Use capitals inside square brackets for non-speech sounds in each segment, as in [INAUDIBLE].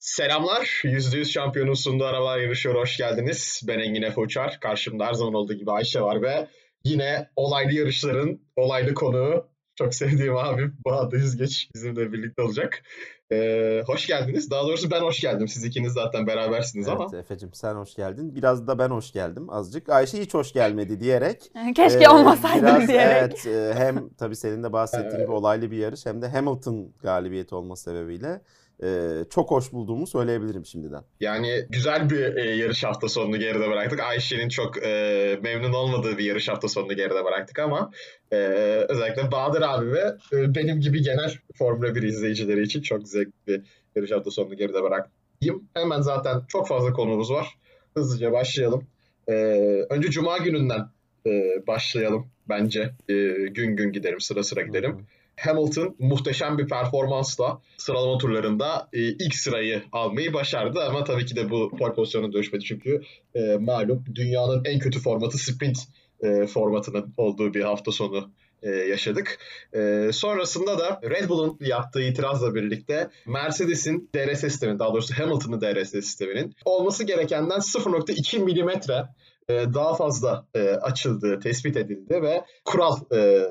Selamlar. %100 şampiyonun sunduğu arabalar yarışıyor. Hoş geldiniz. Ben Engin Efe Uçar. Karşımda her zaman olduğu gibi Ayşe var ve yine olaylı yarışların olaylı konuğu çok sevdiğim abim Bahadır Yüzgeç bizimle birlikte olacak. Ee, hoş geldiniz. Daha doğrusu ben hoş geldim. Siz ikiniz zaten berabersiniz Evet ama. Efe'cim sen hoş geldin. Biraz da ben hoş geldim azıcık. Ayşe hiç hoş gelmedi diyerek. [LAUGHS] Keşke e, olmasaydım biraz, diyerek. Evet e, hem tabii senin de bahsettiğin Evet. [LAUGHS] gibi olaylı bir yarış hem de Hamilton galibiyeti olması sebebiyle e, çok hoş bulduğumu söyleyebilirim şimdiden. Yani güzel bir e, yarış hafta sonunu geride bıraktık. Ayşe'nin çok e, memnun olmadığı bir yarış hafta sonunu geride bıraktık ama e, özellikle Bahadır abi ve e, benim gibi genel Formula 1 izleyicileri için çok zevkli bir yarış hafta sonunu geride bıraktım. Hemen zaten çok fazla konumuz var. Hızlıca başlayalım. E, önce Cuma gününden e, başlayalım bence. E, gün gün gidelim, sıra sıra gidelim. Hı hı. Hamilton muhteşem bir performansla sıralama turlarında e, ilk sırayı almayı başardı ama tabii ki de bu pole pozisyonuna dönüşmedi çünkü e, malum dünyanın en kötü formatı sprint e, formatının olduğu bir hafta sonu e, yaşadık. E, sonrasında da Red Bull'un yaptığı itirazla birlikte Mercedes'in DRS sisteminin daha doğrusu Hamilton'ın DRS sisteminin olması gerekenden 0.2 milimetre daha fazla e, açıldığı tespit edildi ve kural e,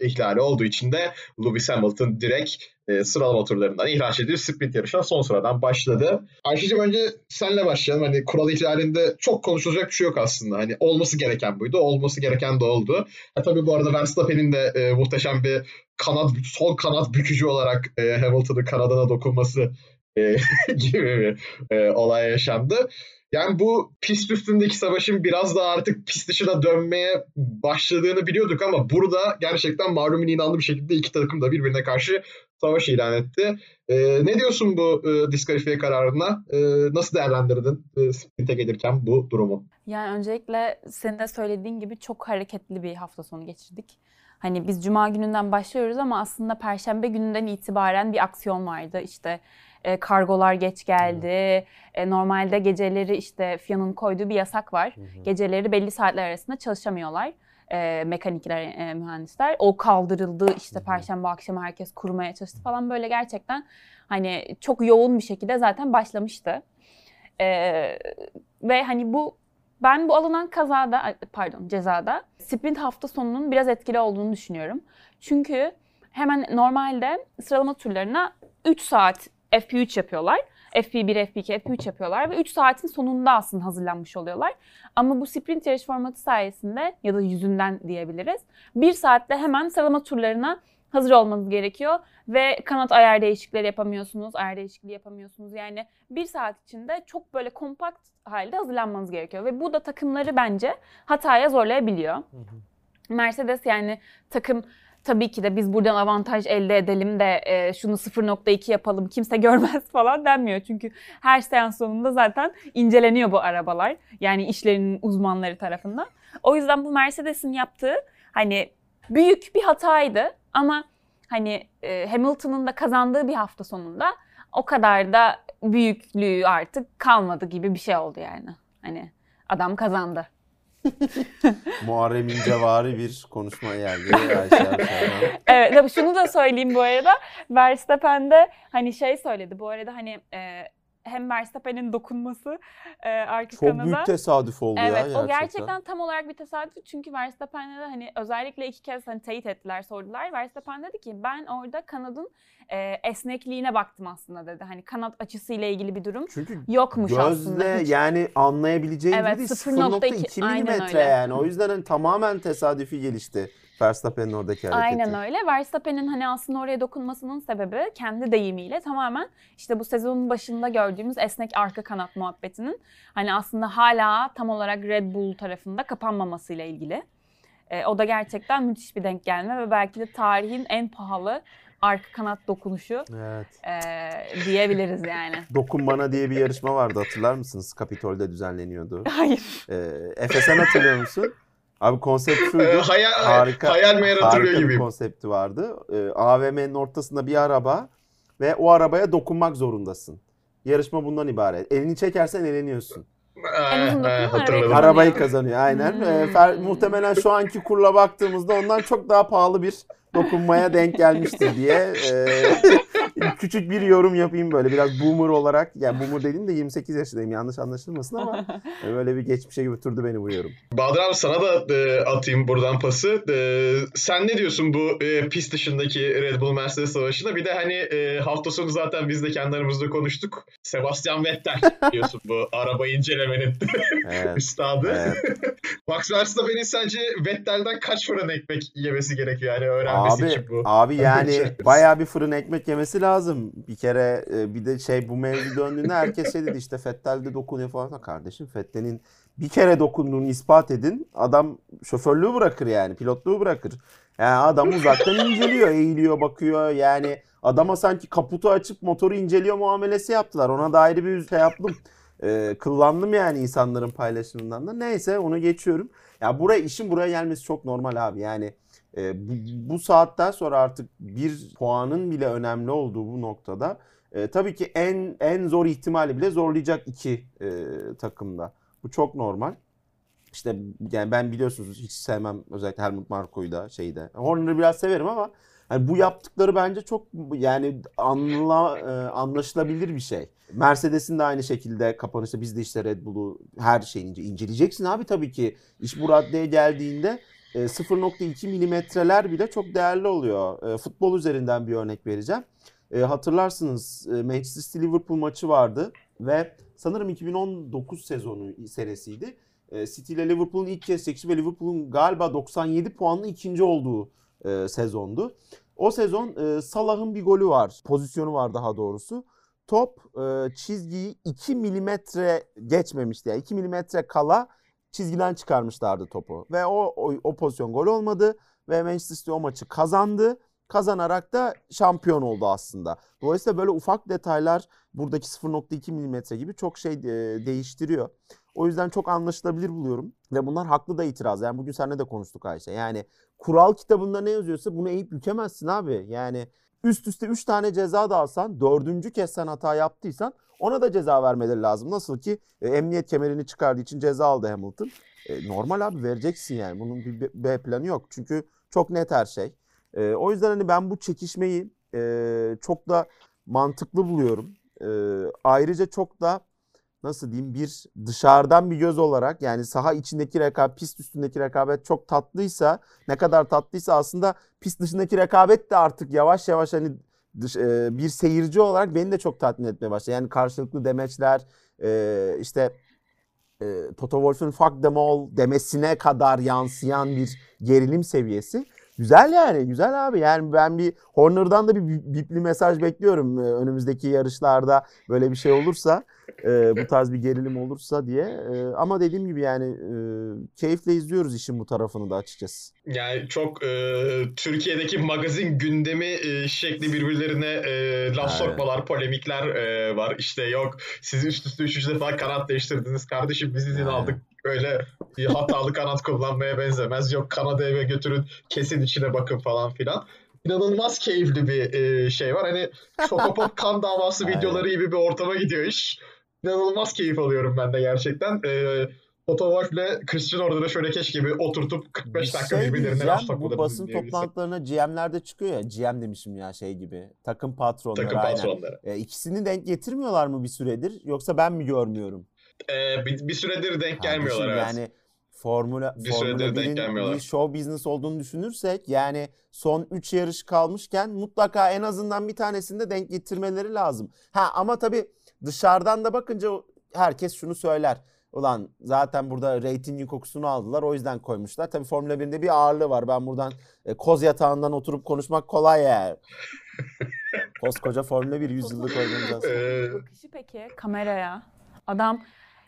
ihlali olduğu için de Lewis Hamilton direkt e, sıralama turlarından ihraç edilip sprint yarışına son sıradan başladı. Ayşe'cim önce senle başlayalım. Hani kural ihlalinde çok konuşulacak bir şey yok aslında. Hani olması gereken buydu. Olması gereken de oldu. Ha, tabii bu arada Verstappen'in de e, muhteşem bir kanat, sol kanat bükücü olarak e, Hamilton'ın kanadına dokunması e, [LAUGHS] gibi bir e, olay yaşandı. Yani bu pist üstündeki savaşın biraz da artık pist dışına dönmeye başladığını biliyorduk ama burada gerçekten malumun inanlı bir şekilde iki takım da birbirine karşı savaş ilan etti. Ee, ne diyorsun bu e, diskalifiye kararına? Ee, nasıl değerlendirdin e, sprinte gelirken bu durumu? Yani öncelikle senin de söylediğin gibi çok hareketli bir hafta sonu geçirdik. Hani biz cuma gününden başlıyoruz ama aslında perşembe gününden itibaren bir aksiyon vardı. İşte e, kargolar geç geldi. E, normalde geceleri işte FIA'nın koyduğu bir yasak var. Geceleri belli saatler arasında çalışamıyorlar. E, mekanikler, e, mühendisler. O kaldırıldı. İşte Hı hı. perşembe akşamı herkes kurmaya çalıştı falan böyle gerçekten hani çok yoğun bir şekilde zaten başlamıştı. E, ve hani bu ben bu alınan kazada, pardon cezada sprint hafta sonunun biraz etkili olduğunu düşünüyorum. Çünkü hemen normalde sıralama turlarına 3 saat FP3 yapıyorlar. FP1, FP2, FP3 yapıyorlar ve 3 saatin sonunda aslında hazırlanmış oluyorlar. Ama bu sprint yarış formatı sayesinde ya da yüzünden diyebiliriz. 1 saatte hemen sıralama turlarına hazır olmanız gerekiyor ve kanat ayar değişiklikleri yapamıyorsunuz, ayar değişikliği yapamıyorsunuz. Yani bir saat içinde çok böyle kompakt halde hazırlanmanız gerekiyor ve bu da takımları bence hataya zorlayabiliyor. Mercedes yani takım tabii ki de biz buradan avantaj elde edelim de e, şunu 0.2 yapalım kimse görmez [LAUGHS] falan denmiyor. Çünkü her seans sonunda zaten inceleniyor bu arabalar. Yani işlerinin uzmanları tarafından. O yüzden bu Mercedes'in yaptığı hani büyük bir hataydı ama hani e, Hamilton'ın da kazandığı bir hafta sonunda o kadar da büyüklüğü artık kalmadı gibi bir şey oldu yani. Hani adam kazandı. [LAUGHS] Muharrem İncevari bir konuşma geldi Ayşe. Evet, tabii şunu da söyleyeyim bu arada. Verstappen de hani şey söyledi. Bu arada hani e, hem Verstappen'in dokunması e, arka Çok kanada. büyük tesadüf oldu ya Evet, gerçekten. o gerçekten tam olarak bir tesadüf çünkü Verstappen'le de hani özellikle iki kez hani teyit ettiler, sordular. Verstappen dedi ki ben orada kanadın e, esnekliğine baktım aslında dedi. Hani kanat açısıyla ilgili bir durum Çünkü yokmuş aslında. gözle yani anlayabileceğin Evet, gibi değil. 0.2 0.2 aynen milimetre yani. O yüzden hani tamamen tesadüfi gelişti Verstappen'in oradaki hareketi. Aynen öyle. Verstappen'in hani aslında oraya dokunmasının sebebi kendi deyimiyle tamamen işte bu sezonun başında gördüğümüz esnek arka kanat muhabbetinin hani aslında hala tam olarak Red Bull tarafında kapanmamasıyla ilgili. Ee, o da gerçekten müthiş bir denk gelme ve belki de tarihin en pahalı arka kanat dokunuşu Evet. ee, diyebiliriz yani. [LAUGHS] Dokun Bana diye bir yarışma vardı hatırlar mısınız? Kapitol'de düzenleniyordu. Hayır. Ee, Efe sen hatırlıyor musun? Abi konsept Ee, şuydu. [LAUGHS] hayal, Harika- hayal meyal hatırlıyor Harika bir konsepti vardı. Ee, AVM'nin ortasında bir araba ve o arabaya dokunmak zorundasın. Yarışma bundan ibaret. Elini çekersen eleniyorsun. Ee, ee, arabayı hatırladım. kazanıyor. Arabayı kazanıyor aynen. Hmm. Ee, Fer- muhtemelen şu anki kurla baktığımızda ondan çok daha pahalı bir dokunmaya denk gelmiştir diye e, küçük bir yorum yapayım böyle biraz boomer olarak. Yani boomer dediğim de 28 yaşındayım yanlış anlaşılmasın ama [LAUGHS] böyle bir geçmişe götürdü beni bu yorum. Bahadır abi sana da e, atayım buradan pası. E, sen ne diyorsun bu e, pist dışındaki Red Bull Mercedes savaşına? Bir de hani e, hafta sonu zaten biz de kendi aramızda konuştuk. Sebastian Vettel [LAUGHS] diyorsun bu araba incelemenin [LAUGHS] Evet. üstadı. Evet. Max Verstappen'in sence Vettel'den kaç fırın ekmek yemesi gerekiyor yani öğrenmesi için Abi, bu? abi yani bayağı bir fırın ekmek yemesi lazım. Bir kere e, bir de şey bu mevzu döndüğünde herkes şey dedi işte Fettel de dokunuyor falan. Kardeşim Fettel'in bir kere dokunduğunu ispat edin. Adam şoförlüğü bırakır yani pilotluğu bırakır. Yani adam uzaktan inceliyor, eğiliyor, bakıyor. Yani adama sanki kaputu açıp motoru inceliyor muamelesi yaptılar. Ona da ayrı bir şey yaptım. E, kıllandım yani insanların paylaşımından da. Neyse onu geçiyorum. Ya buraya işin buraya gelmesi çok normal abi. Yani e, bu, bu saatten sonra artık bir puanın bile önemli olduğu bu noktada e, tabii ki en en zor ihtimali bile zorlayacak iki e, takımda. Bu çok normal. İşte yani ben biliyorsunuz hiç sevmem özellikle Helmut Marko'yu da şeyde. Horner'ı biraz severim ama hani bu yaptıkları bence çok yani anla, e, anlaşılabilir bir şey. Mercedes'in de aynı şekilde kapanışta biz de işte Red Bull'u her şeyini ince- inceleyeceksin abi tabii ki. İş bu raddeye geldiğinde 0.2 milimetreler bile çok değerli oluyor. E, Futbol üzerinden bir örnek vereceğim. E, hatırlarsınız e, Manchester City Liverpool maçı vardı ve sanırım 2019 sezonu senesiydi. E, City ile Liverpool'un ilk kez çekişi ve Liverpool'un galiba 97 puanlı ikinci olduğu e, sezondu. O sezon e, Salah'ın bir golü var. Pozisyonu var daha doğrusu. Top e, çizgiyi 2 milimetre geçmemişti. Yani 2 milimetre kala çizgiden çıkarmışlardı topu. Ve o, o, o pozisyon gol olmadı. Ve Manchester City o maçı kazandı. Kazanarak da şampiyon oldu aslında. Dolayısıyla böyle ufak detaylar buradaki 0.2 milimetre gibi çok şey e, değiştiriyor. O yüzden çok anlaşılabilir buluyorum. Ve bunlar haklı da itiraz. Yani bugün seninle de konuştuk Ayşe. Yani kural kitabında ne yazıyorsa bunu eğip bükemezsin abi. Yani üst üste 3 tane ceza da alsan, dördüncü kez sen hata yaptıysan ona da ceza vermeleri lazım. Nasıl ki e, emniyet kemerini çıkardığı için ceza aldı Hamilton. E, normal abi vereceksin yani. Bunun bir B- planı yok. Çünkü çok net her şey. E, o yüzden hani ben bu çekişmeyi e, çok da mantıklı buluyorum. E, ayrıca çok da nasıl diyeyim bir dışarıdan bir göz olarak yani saha içindeki rekabet, pist üstündeki rekabet çok tatlıysa ne kadar tatlıysa aslında pist dışındaki rekabet de artık yavaş yavaş hani dış, e, bir seyirci olarak beni de çok tatmin etmeye başladı. Yani karşılıklı demeçler e, işte e, Toto Wolff'un fuck them all demesine kadar yansıyan bir gerilim seviyesi. Güzel yani güzel abi yani ben bir Horner'dan da bir bi- bipli mesaj bekliyorum Ee, önümüzdeki yarışlarda böyle bir şey olursa e, bu tarz bir gerilim olursa diye E, ama dediğim gibi yani e, keyifle izliyoruz işin bu tarafını da açıkçası. Yani çok e, Türkiye'deki magazin gündemi e, şekli birbirlerine e, laf Evet. sokmalar, polemikler e, var. İşte yok siz üst üste üçüncü defa kanat değiştirdiniz kardeşim biz izin Evet. aldık. Öyle hatalı kanat kullanmaya benzemez. Yok kanadı eve götürün kesin içine bakın falan filan. İnanılmaz keyifli bir e, şey var. Hani Fotopop [LAUGHS] kan davası videoları gibi bir ortama gidiyor iş. İnanılmaz keyif alıyorum ben de gerçekten. E, ile Christian Horner'ı şöyle keşke bir oturtup 45 Bir dakika şey birbirlerine diyeceğim, laf bu basın toplantılarına GM'ler de çıkıyor ya GM demişim ya şey gibi takım patronları Takım aynen. patronları. E, ikisini denk getirmiyorlar mı bir süredir yoksa ben mi görmüyorum? Ee, bir, bir süredir denk gelmiyorlar Kardeşim evet. Yani Formula, Bir Formula süredir denk 1'in gelmiyorlar. bir show business olduğunu düşünürsek yani son 3 yarış kalmışken mutlaka en azından bir tanesinde denk getirmeleri lazım. Ha ama tabii dışarıdan da bakınca herkes şunu söyler. Ulan zaten burada reytingin kokusunu aldılar o yüzden koymuşlar. Tabii Formula 1'in bir ağırlığı var. Ben buradan e, koz yatağından oturup konuşmak kolay ya. [LAUGHS] Koskoca Formula 1 100 yıllık organizasyon. Bakışı peki kameraya. Adam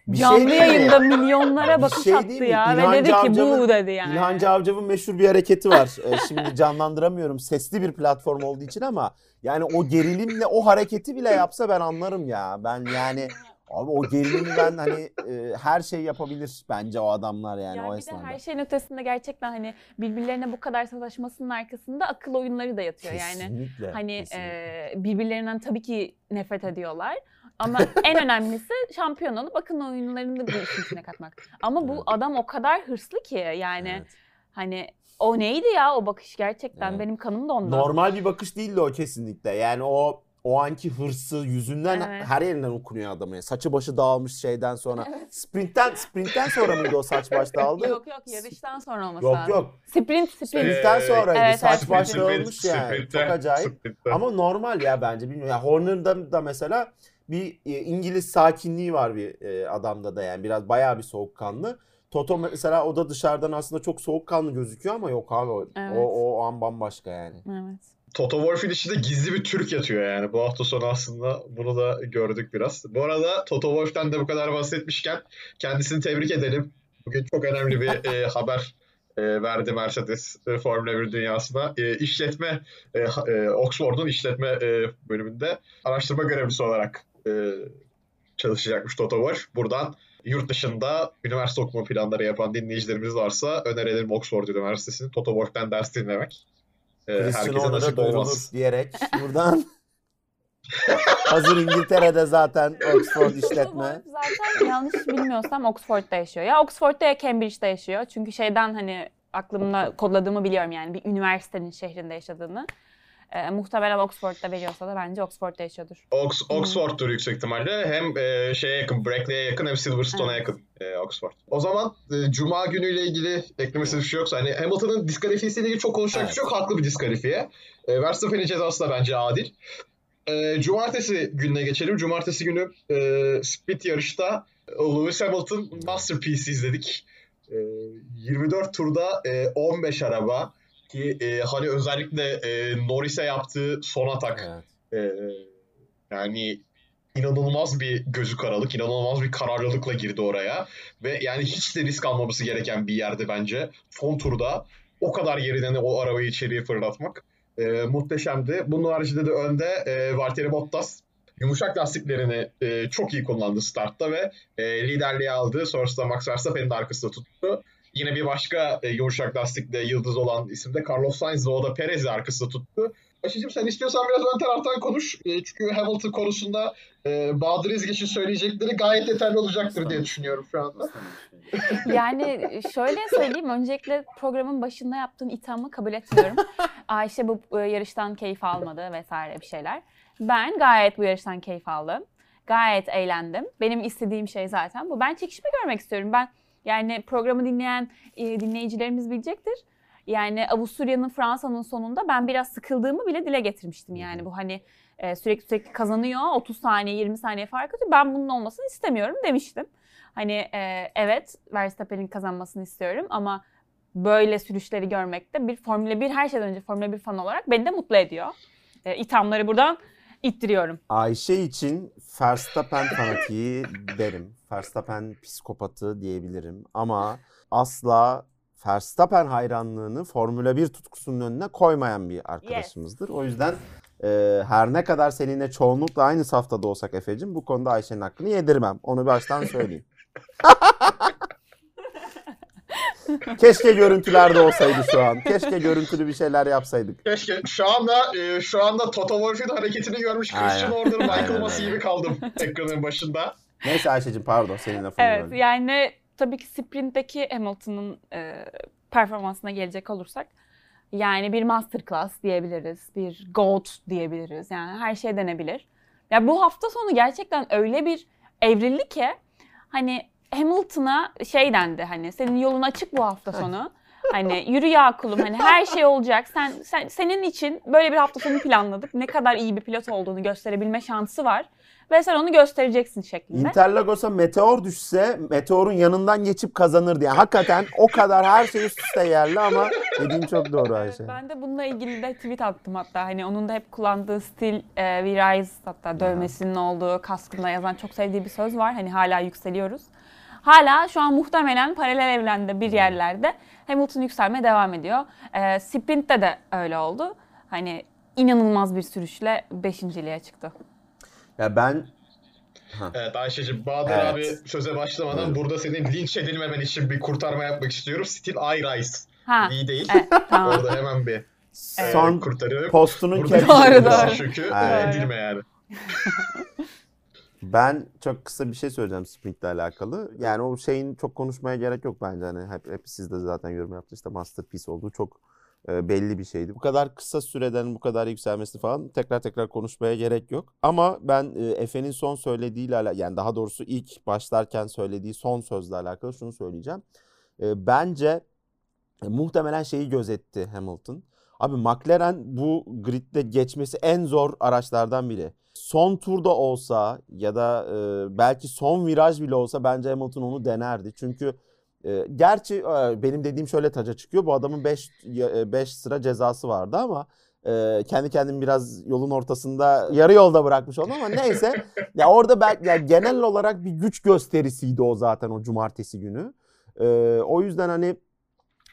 Bir canlı şey değil mi? yayında milyonlara bakış şey attı ya. İlhan Ve dedi ki bu dedi yani. İlhan Cavcav'ın meşhur bir hareketi var. [LAUGHS] Ee, şimdi canlandıramıyorum sesli bir platform olduğu için ama yani o gerilimle o hareketi bile yapsa ben anlarım ya. Ben yani abi o gerilimi ben hani e, her şey yapabilir bence o adamlar yani, Yani o bir de her şeyin ötesinde gerçekten hani birbirlerine bu kadar sataşmasının arkasında akıl oyunları da yatıyor yani. Kesinlikle. Hani kesinlikle. e, birbirlerinden tabii ki nefret ediyorlar. Ama en önemlisi şampiyon olup akıl oyunlarını bu işin içine katmak. Ama bu Evet. adam o kadar hırslı ki yani Evet. Hani o neydi ya o bakış gerçekten Evet. benim kanım da ondan. Normal bir bakış değildi o kesinlikle. Yani o o anki hırsı yüzünden Evet. her yerinden okunuyor adamın. Saçı başı dağılmış şeyden sonra. [LAUGHS] Sprintten sprintten sonra mıydı o saç baş dağıldı? Yok yok yarıştan sonra olması Yok lazım. yok. Sprint sprint. Sprintten sonraydı. evet, saç evet, baş dağılmış yani. Sprint'te, Çok acayip. sprint'te. Ama normal ya bence bilmiyorum. Ya Horner'da da mesela bir e, İngiliz sakinliği var bir e, adamda da yani biraz bayağı bir soğukkanlı. Toto mesela o da dışarıdan aslında çok soğukkanlı gözüküyor ama yok abi o, Evet. o, o an bambaşka yani. Evet. Toto Wolff'in içinde gizli bir Türk yatıyor yani. Bu hafta sonu aslında bunu da gördük biraz. Bu arada Toto Wolff'ten de bu kadar bahsetmişken kendisini tebrik edelim. Bugün çok önemli bir e, [LAUGHS] haber e, verdi Mercedes e, Formula 1 dünyasına. E, işletme, e, e, Oxford'un işletme e, bölümünde araştırma görevlisi olarak e, çalışacakmış Toto Wolff. Buradan yurt dışında üniversite okuma planları yapan dinleyicilerimiz varsa önerelim Oxford Üniversitesi'ni Toto Wolff'ten ders dinlemek. E, Christian herkese Horner'a olmaz. diyerek buradan [LAUGHS] hazır İngiltere'de zaten Oxford işletme. Zaten yanlış bilmiyorsam Oxford'da yaşıyor. Ya Oxford'da ya Cambridge'de yaşıyor. Çünkü şeyden hani aklımda kodladığımı biliyorum yani bir üniversitenin şehrinde yaşadığını. Ee, muhtemelen Oxford'da veriyorsa da bence Oxford'da yaşıyordur. Ox, Oxford'dur yüksek ihtimalle. Hem e, şeye yakın, Brackley'e yakın hem Silverstone'a Evet. yakın e, Oxford. O zaman e, Cuma günüyle ilgili eklemesi bir şey yoksa hani Hamilton'ın diskalifiyesiyle ilgili çok konuşacak bir şey yok. Haklı bir diskalifiye. E, Verstappen'in cezası da bence adil. E, Cumartesi gününe geçelim. Cumartesi günü e, sprint yarışta Lewis Hamilton Masterpiece izledik. E, 24 turda e, 15 araba ki e, hani özellikle e, Norris'e yaptığı son atak Evet. ee, yani inanılmaz bir gözü karalık, inanılmaz bir kararlılıkla girdi oraya. Ve yani hiç de risk almaması gereken bir yerdi bence. Son turda o kadar yeriden o arabayı içeriye fırlatmak e, muhteşemdi. Bunun haricinde de önde e, Valtteri Bottas yumuşak lastiklerini e, çok iyi kullandı startta ve e, liderliği aldı. Sonrasında Max Verstappen'in de arkasında tuttu. Yine bir başka e, yumuşak lastikle yıldız olan isim de Carlos Sainz ve o da Perez'i arkasında tuttu. Aşıcığım sen istiyorsan biraz ön taraftan konuş. E, çünkü Hamilton konusunda e, Bahadır Ezgiç'in söyleyecekleri gayet yeterli olacaktır diye düşünüyorum şu anda. [LAUGHS] Yani şöyle söyleyeyim. Öncelikle programın başında yaptığın ithamı kabul etmiyorum. [LAUGHS] Ayşe bu e, yarıştan keyif almadı vesaire bir şeyler. Ben gayet bu yarıştan keyif aldım. Gayet eğlendim. Benim istediğim şey zaten bu. Ben çekişme görmek istiyorum. Ben yani programı dinleyen e, dinleyicilerimiz bilecektir. Yani Avusturya'nın Fransa'nın sonunda ben biraz sıkıldığımı bile dile getirmiştim. Yani bu hani e, sürekli sürekli kazanıyor. 30 saniye 20 saniye fark atıyor. Ben bunun olmasını istemiyorum demiştim. Hani e, evet Verstappen'in kazanmasını istiyorum ama böyle sürüşleri görmek de bir Formula 1 her şeyden önce Formula 1 fan olarak beni de mutlu ediyor. E, ithamları buradan ittiriyorum. Ayşe için Verstappen fanatiği derim. Verstappen psikopatı diyebilirim. Ama asla Verstappen hayranlığını Formula 1 tutkusunun önüne koymayan bir arkadaşımızdır. O yüzden e, her ne kadar seninle çoğunlukla aynı saftada olsak Efe'cim bu konuda Ayşe'nin hakkını yedirmem. Onu baştan söyleyeyim. [LAUGHS] Keşke görüntülerde olsaydı şu an. Keşke görüntülü bir şeyler yapsaydık. Keşke şu anda e, şu anda Toto Wolff'in hareketini görmüş Christian Aynen. Horner, Michael öyle. gibi kaldım ekranın başında. Neyse Ayşe'cim pardon senin lafını Evet böldüm. yani tabii ki sprintteki Hamilton'ın e, performansına gelecek olursak yani bir masterclass diyebiliriz, bir GOAT diyebiliriz. Yani her şey denebilir. Ya bu hafta sonu gerçekten öyle bir evrildi ki hani Hamilton'a şey dendi hani senin yolun açık bu hafta sonu. Hani yürü ya kulum hani her şey olacak. Sen, sen senin için böyle bir hafta sonu planladık. Ne kadar iyi bir pilot olduğunu gösterebilme şansı var ve sen onu göstereceksin şeklinde. Interlagos'a meteor düşse meteorun yanından geçip kazanırdı. Yani hakikaten o kadar her şey üst üste yerli ama dediğin çok doğru Evet, Ayşe. ben de bununla ilgili de tweet attım hatta. Hani onun da hep kullandığı stil e, We Rise hatta dövmesinin olduğu kaskında yazan çok sevdiği bir söz var. Hani hala yükseliyoruz. Hala şu an muhtemelen paralel evrende bir yerlerde Hamilton yükselmeye devam ediyor. E, sprint'te de öyle oldu. Hani inanılmaz bir sürüşle beşinciliğe çıktı. Ya ben Evet Ayşe'cim Bahadır Evet. abi söze başlamadan Buyurun. burada senin linç edilmemen için bir kurtarma yapmak istiyorum. Still I rise. Ha, İyi değil. evet, tamam. Orada hemen bir e, son kurtarıyorum. postunun Burada Doğru. Çünkü Evet. edilme yani. [LAUGHS] Ben çok kısa bir şey söyleyeceğim sprintle alakalı. Yani o şeyin çok konuşmaya gerek yok bence. Hani hep, hep siz de zaten yorum yaptınız. İşte masterpiece olduğu çok e, belli bir şeydi. Bu kadar kısa süreden bu kadar yükselmesi falan tekrar tekrar konuşmaya gerek yok. Ama ben e, Efe'nin son söylediğiyle alakalı yani daha doğrusu ilk başlarken söylediği son sözle alakalı şunu söyleyeceğim. E, bence muhtemelen şeyi gözetti Hamilton. Abi McLaren bu gridde geçmesi en zor araçlardan biri. Son turda olsa ya da belki son viraj bile olsa bence Hamilton onu denerdi. Çünkü e, gerçi e, benim dediğim şöyle taca çıkıyor. Bu adamın 5 5 sıra cezası vardı ama e, kendi kendimi biraz yolun ortasında yarı yolda bırakmış oldum ama neyse. [LAUGHS] ya orada belki ya genel olarak bir güç gösterisiydi o zaten o cumartesi günü. E, o yüzden hani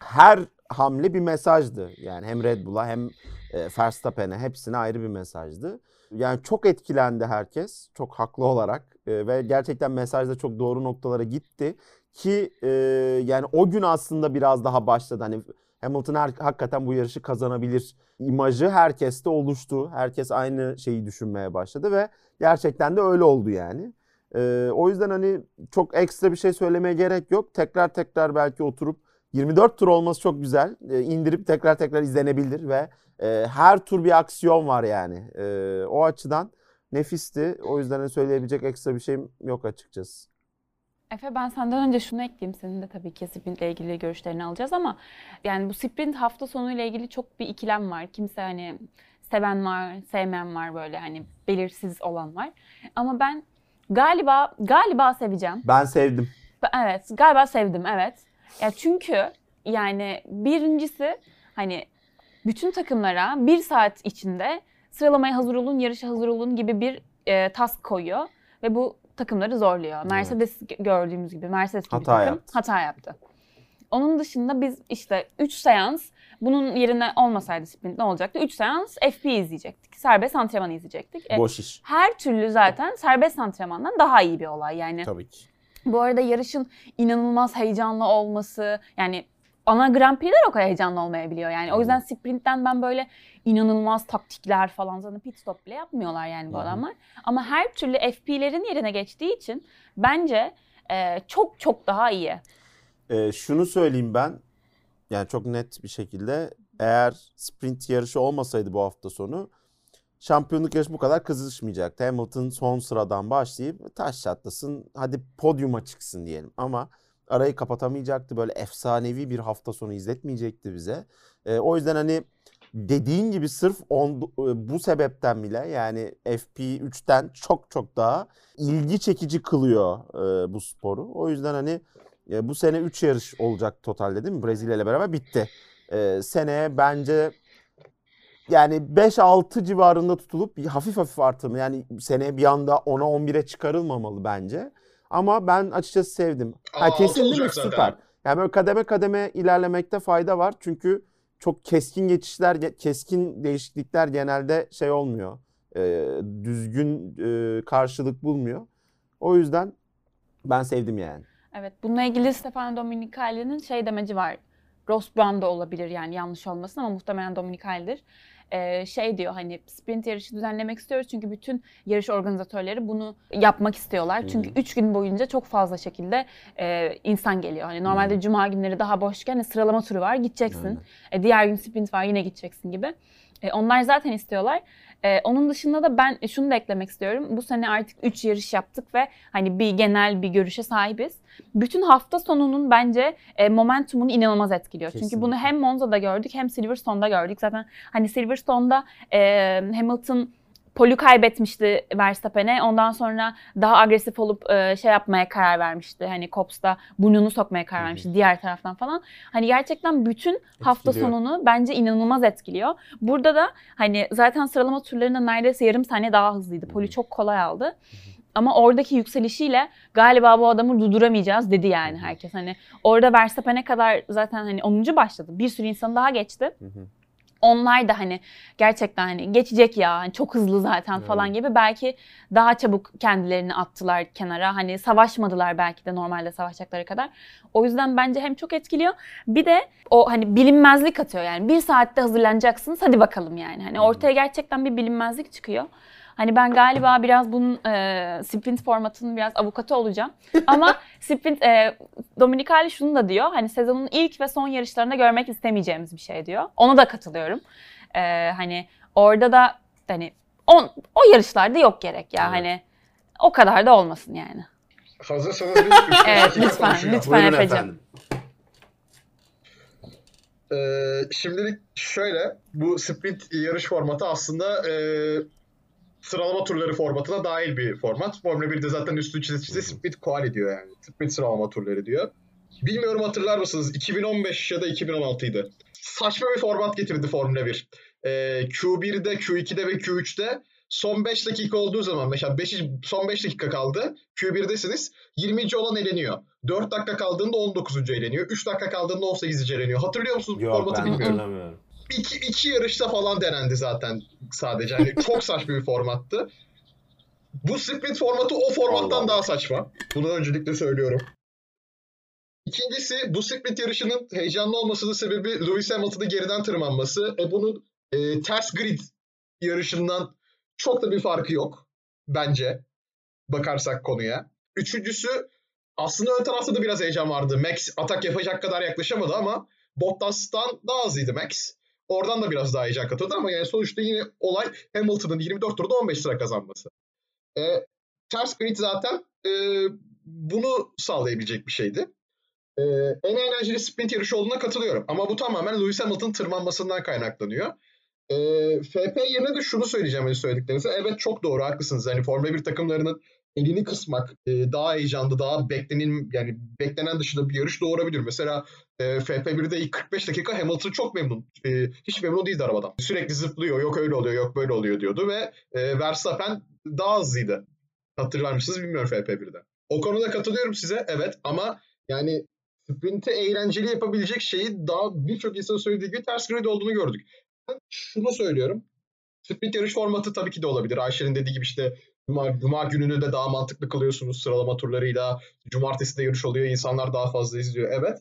her hamle bir mesajdı. Yani hem Red Bull'a hem e, Verstappen'e hepsine ayrı bir mesajdı. Yani çok etkilendi herkes. Çok haklı olarak. E, ve gerçekten mesaj da çok doğru noktalara gitti. Ki e, yani o gün aslında biraz daha başladı. Hani Hamilton her, hakikaten bu yarışı kazanabilir imajı herkeste oluştu. Herkes aynı şeyi düşünmeye başladı ve gerçekten de öyle oldu yani. E, o yüzden hani çok ekstra bir şey söylemeye gerek yok. Tekrar tekrar belki oturup 24 tur olması çok güzel. E, indirip tekrar tekrar izlenebilir ve e, her tur bir aksiyon var yani. E, o açıdan nefisti. O yüzden hani söyleyebilecek ekstra bir şeyim yok açıkçası. Efe ben senden önce şunu ekleyeyim. Senin de tabii ki sprintle ilgili görüşlerini alacağız ama yani bu sprint hafta sonu ile ilgili çok bir ikilem var. Kimse hani seven var, sevmeyen var böyle hani belirsiz olan var. Ama ben galiba galiba seveceğim. Ben sevdim. Evet, galiba sevdim evet. Ya çünkü yani birincisi hani bütün takımlara bir saat içinde sıralamaya hazır olun, yarışa hazır olun gibi bir e, task koyuyor ve bu takımları zorluyor. Mercedes gördüğümüz gibi Mercedes gibi Hata takım yaptı. hata yaptı. Onun dışında biz işte 3 seans bunun yerine olmasaydı sprint ne olacaktı? 3 seans FP izleyecektik. Serbest antrenman izleyecektik. E, Boş iş. her türlü zaten serbest antrenmandan daha iyi bir olay yani. Tabii ki. Bu arada yarışın inanılmaz heyecanlı olması yani ana Grand Prix'ler o kadar heyecanlı olmayabiliyor yani. O yüzden sprintten ben böyle inanılmaz taktikler falan zaten pit stop bile yapmıyorlar yani bu Hı adamlar. Ama her türlü FP'lerin yerine geçtiği için bence e, çok çok daha iyi. Ee, şunu söyleyeyim ben. Yani çok net bir şekilde eğer sprint yarışı olmasaydı bu hafta sonu şampiyonluk yarışı bu kadar kızışmayacaktı. Hamilton son sıradan başlayıp taş çatlasın hadi podyuma çıksın diyelim. Ama arayı kapatamayacaktı. Böyle efsanevi bir hafta sonu izletmeyecekti bize. Ee, o yüzden hani dediğin gibi sırf on, bu sebepten bile yani FP3'ten çok çok daha ilgi çekici kılıyor e, bu sporu. O yüzden hani e, bu sene 3 yarış olacak totalde değil mi? Brezilya ile beraber bitti. E, seneye bence yani 5-6 civarında tutulup hafif hafif artırma. Yani seneye bir anda 10'a 11'e çıkarılmamalı bence. Ama ben açıkçası sevdim. Ha, Aa, kesin altı değil mi? olacak zaten. Süper. Yani böyle kademe kademe ilerlemekte fayda var. Çünkü çok keskin geçişler, ge- keskin değişiklikler genelde şey olmuyor. E, düzgün e, karşılık bulmuyor. O yüzden ben sevdim yani. Evet bununla ilgili Stefano Domenicali'nin şey demeci var. Ross Brown da olabilir yani yanlış olmasın ama muhtemelen Domenicali'dir. Şey diyor hani sprint yarışı düzenlemek istiyoruz çünkü bütün yarış organizatörleri bunu yapmak istiyorlar. Çünkü Hı 3 gün boyunca çok fazla şekilde e, insan geliyor. Hani normalde cuma günleri daha boşken hani sıralama turu var gideceksin. E, diğer gün sprint var yine gideceksin gibi. E, onlar zaten istiyorlar. E, onun dışında da ben şunu da eklemek istiyorum. Bu sene artık 3 yarış yaptık ve hani bir genel bir görüşe sahibiz. Bütün hafta sonunun bence e, momentumunu inanılmaz etkiliyor. Çünkü Kesinlikle. bunu hem Monza'da gördük hem Silverstone'da gördük. Zaten hani Silverstone'da e, Hamilton polu kaybetmişti Verstappen'e. Ondan sonra daha agresif olup e, şey yapmaya karar vermişti. Hani Cops'ta burnunu sokmaya karar vermişti diğer taraftan falan. Hani gerçekten bütün hafta Etkiliyor. sonunu bence inanılmaz etkiliyor. Burada da hani zaten sıralama turlarında neredeyse yarım saniye daha hızlıydı. Poli çok kolay aldı. Ama oradaki yükselişiyle galiba bu adamı durduramayacağız dedi yani herkes. Hani orada Verstappen'e kadar zaten hani 10. başladı. Bir sürü insan daha geçti. Hı hı. Onlar da hani gerçekten hani geçecek ya hani çok hızlı zaten falan Evet. gibi belki daha çabuk kendilerini attılar kenara. Hani savaşmadılar belki de normalde savaşacakları kadar. O yüzden bence hem çok etkiliyor. Bir de o hani bilinmezlik atıyor yani. Bir saatte hazırlanacaksınız hadi bakalım yani. Hani ortaya gerçekten bir bilinmezlik çıkıyor. Hani ben galiba biraz bunun e, sprint formatının biraz avukatı olacağım. Ama [LAUGHS] sprint e, Dominikali şunu da diyor. Hani sezonun ilk ve son yarışlarında görmek istemeyeceğimiz bir şey diyor. Ona da katılıyorum. E, hani orada da hani on, o yarışlarda yok gerek ya. Evet. Hani o kadar da olmasın yani. Hazırsanız biz [LAUGHS] Evet, dakika lütfen, lütfen. Buyurun Efe'cim. efendim. Ee, şimdilik şöyle, bu sprint yarış formatı aslında e, sıralama turları formatına dahil bir format. Formula 1'de zaten üstü çize çize sprint quali diyor yani. Sprint sıralama turları diyor. Bilmiyorum hatırlar mısınız? 2015 ya da 2016'ydı. Saçma bir format getirdi Formula 1. Ee, Q1'de, Q2'de ve Q3'te son 5 dakika olduğu zaman mesela 5, son 5 dakika kaldı. Q1'desiniz. 20. olan eleniyor. 4 dakika kaldığında 19. eleniyor. 3 dakika kaldığında 18. eleniyor. Hatırlıyor musunuz bu Yok formatı ben bilmiyorum. hatırlamıyorum. İki, iki yarışta falan denendi zaten sadece. Hani [LAUGHS] çok saçma bir formattı. Bu sprint formatı o formattan Allah. daha saçma. Bunu öncelikle söylüyorum. İkincisi bu sprint yarışının heyecanlı olmasının sebebi Lewis Hamilton'ın geriden tırmanması. E bunun e, ters grid yarışından çok da bir farkı yok bence bakarsak konuya. Üçüncüsü aslında ön tarafta da biraz heyecan vardı. Max atak yapacak kadar yaklaşamadı ama Bottas'tan daha azıydı Max. Oradan da biraz daha heyecan katıldı ama yani sonuçta yine olay Hamilton'ın 24 turda 15 sıra kazanması. E, ters grid zaten e, bunu sağlayabilecek bir şeydi. E, en eğlenceli sprint yarışı olduğuna katılıyorum. Ama bu tamamen Lewis Hamilton tırmanmasından kaynaklanıyor. E, FP yerine de şunu söyleyeceğim hani söylediklerinize. Evet çok doğru haklısınız. Hani Formula 1 takımlarının elini kısmak e, daha heyecanlı, daha beklenin yani beklenen dışında bir yarış doğurabilir. Mesela e, FP1'de ilk 45 dakika Hamilton çok memnun. E, hiç memnun değildi arabadan. Sürekli zıplıyor, yok öyle oluyor, yok böyle oluyor diyordu ve e, Verstappen daha hızlıydı. Hatırlar mısınız bilmiyorum FP1'de. O konuda katılıyorum size evet ama yani sprint'i eğlenceli yapabilecek şeyi daha birçok insanın söylediği gibi ters grid olduğunu gördük. Ben şunu söylüyorum. Sprint yarış formatı tabii ki de olabilir. Ayşe'nin dediği gibi işte Cuma, Cuma gününü de daha mantıklı kılıyorsunuz sıralama turlarıyla. Cumartesi de yarış oluyor. insanlar daha fazla izliyor. Evet.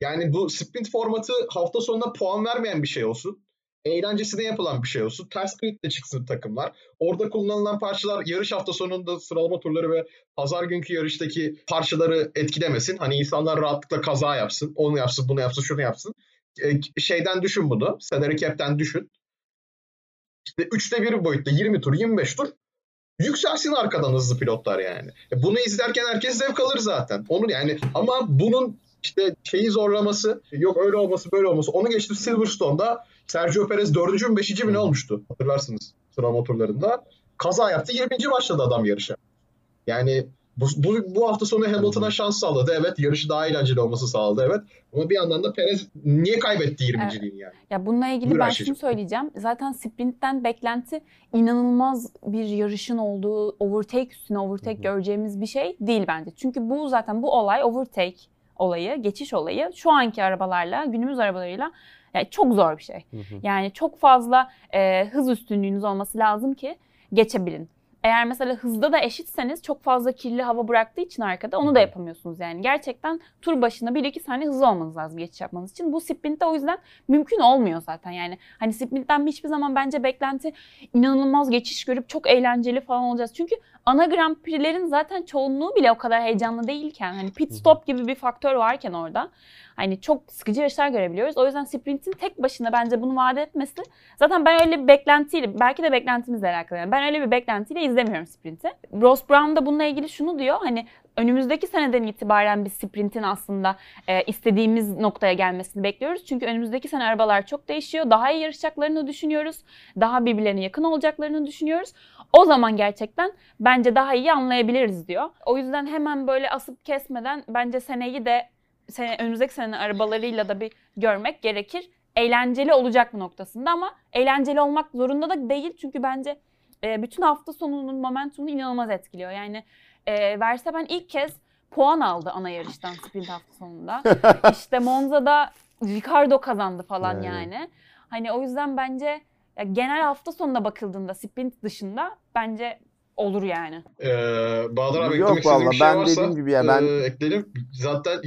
Yani bu sprint formatı hafta sonunda puan vermeyen bir şey olsun. Eğlencesine yapılan bir şey olsun. Ters gridle çıksın takımlar. Orada kullanılan parçalar yarış hafta sonunda sıralama turları ve pazar günkü yarıştaki parçaları etkilemesin. Hani insanlar rahatlıkla kaza yapsın. Onu yapsın, bunu yapsın, şunu yapsın. E, şeyden düşün bunu. Salary cap'ten düşün. İşte üçte bir boyutta 20 tur, 25 tur yükselsin arkadan hızlı pilotlar yani. E, Bunu izlerken herkes zevk alır zaten. Onu yani ama bunun işte şeyi zorlaması, yok öyle olması böyle olması. Onu geçtim Silverstone'da Sergio Perez 4. mü 5. mi ne olmuştu? Hatırlarsınız sıralama turlarında. Kaza yaptı 20. başladı adam yarışa. Yani bu, bu, bu hafta sonu Hamilton'a şans sağladı. Evet yarışı daha eğlenceli olması sağladı evet. Ama bir yandan da Perez niye kaybetti 20.liğini yani? Ya bununla ilgili Buyur ben şunu söyleyeceğim. Zaten sprintten beklenti inanılmaz bir yarışın olduğu, overtake üstüne overtake Hı hı. göreceğimiz bir şey değil bence. Çünkü bu zaten bu olay overtake olayı, geçiş olayı şu anki arabalarla, günümüz arabalarıyla yani çok zor bir şey. Hı hı. Yani çok fazla e, hız üstünlüğünüz olması lazım ki geçebilin. Eğer mesela hızda da eşitseniz çok fazla kirli hava bıraktığı için arkada onu da yapamıyorsunuz yani. Gerçekten tur başına 1-2 saniye hızlı olmanız lazım geçiş yapmanız için. Bu sprintte o yüzden mümkün olmuyor zaten yani. Hani sprintten hiçbir zaman bence beklenti inanılmaz geçiş görüp çok eğlenceli falan olacağız. Çünkü ana Grand Prix'lerin zaten çoğunluğu bile o kadar heyecanlı değilken hani pit stop gibi bir faktör varken orada hani çok sıkıcı yarışlar görebiliyoruz. O yüzden sprintin tek başına bence bunu vaat etmesi zaten ben öyle bir beklentiyle belki de beklentimizle alakalı. Yani ben öyle bir beklentiyle izlemiyorum sprinti. Ross Brown da bununla ilgili şunu diyor. Hani önümüzdeki seneden itibaren biz sprintin aslında e, istediğimiz noktaya gelmesini bekliyoruz. Çünkü önümüzdeki sene arabalar çok değişiyor. Daha iyi yarışacaklarını düşünüyoruz. Daha birbirlerine yakın olacaklarını düşünüyoruz. O zaman gerçekten bence daha iyi anlayabiliriz diyor. O yüzden hemen böyle asıp kesmeden bence seneyi de sene, önümüzdeki senenin arabalarıyla da bir görmek gerekir. Eğlenceli olacak mı noktasında ama eğlenceli olmak zorunda da değil. Çünkü bence e, bütün hafta sonunun momentumunu inanılmaz etkiliyor. Yani e, Verstappen ilk kez puan aldı ana yarıştan sprint hafta sonunda. [LAUGHS] işte Monza'da Ricardo kazandı falan Evet. yani. Hani o yüzden bence ya genel hafta sonuna bakıldığında sprint dışında bence olur yani. Ee, Bahadır abi Yok eklemek bir şey ben varsa dediğim gibi ya, ben- e, ekleyelim. Zaten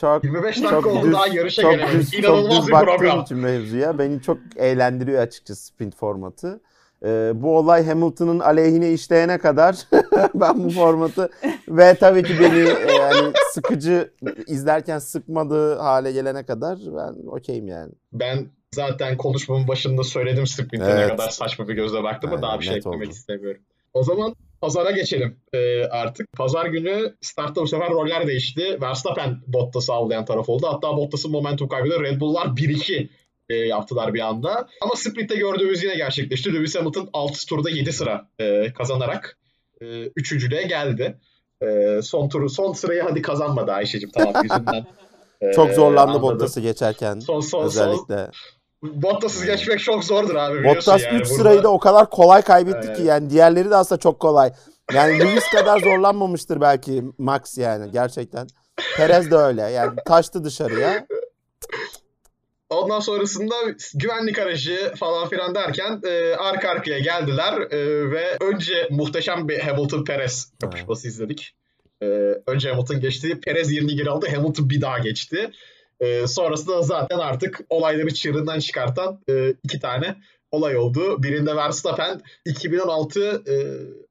Çok 25 dakika çok oldu düz, daha yarışa çok gelemedik. düz, çok İnanılmaz düz bir program. için mevzuya beni çok eğlendiriyor açıkçası sprint formatı. E, bu olay Hamilton'ın aleyhine işleyene kadar [LAUGHS] ben bu formatı ve tabii ki beni e, yani sıkıcı izlerken sıkmadığı hale gelene kadar ben okeyim yani. Ben zaten konuşmamın başında söyledim sprinte Evet. ne kadar saçma bir gözle baktığımı Aynen, daha bir şey eklemek oldu. istemiyorum. O zaman pazara geçelim ee, artık. Pazar günü startta bu sefer roller değişti. Verstappen Bottas'ı avlayan taraf oldu. Hatta Bottas'ın momentum kaybıyla Red Bull'lar 1-2 e, yaptılar bir anda. Ama sprintte gördüğümüz yine gerçekleşti. Lewis Hamilton 6 turda 7 sıra e, kazanarak e, üçüncülüğe geldi. E, son turu son sırayı hadi kazanmadı Ayşe'cim tamam yüzünden. [LAUGHS] e, Çok zorlandı. Bottas'ı geçerken Son son son özellikle. Bottas'ı geçmek çok zordur abi biliyorsun Bottas 3 yani. Burada- sırayı da o kadar kolay kaybetti ki Evet. yani diğerleri de aslında çok kolay. Yani Lewis kadar zorlanmamıştır belki Max yani gerçekten. Perez de öyle yani taştı dışarıya. Ondan sonrasında güvenlik aracı falan filan derken e, arka arkaya geldiler e, ve önce muhteşem bir Hamilton Perez kapışması izledik. E, önce Hamilton geçti. Perez yerini geri aldı. Hamilton bir daha geçti. E, sonrasında zaten artık olayları çığırından çıkartan e, iki tane olay oldu. Birinde Verstappen 2016 e,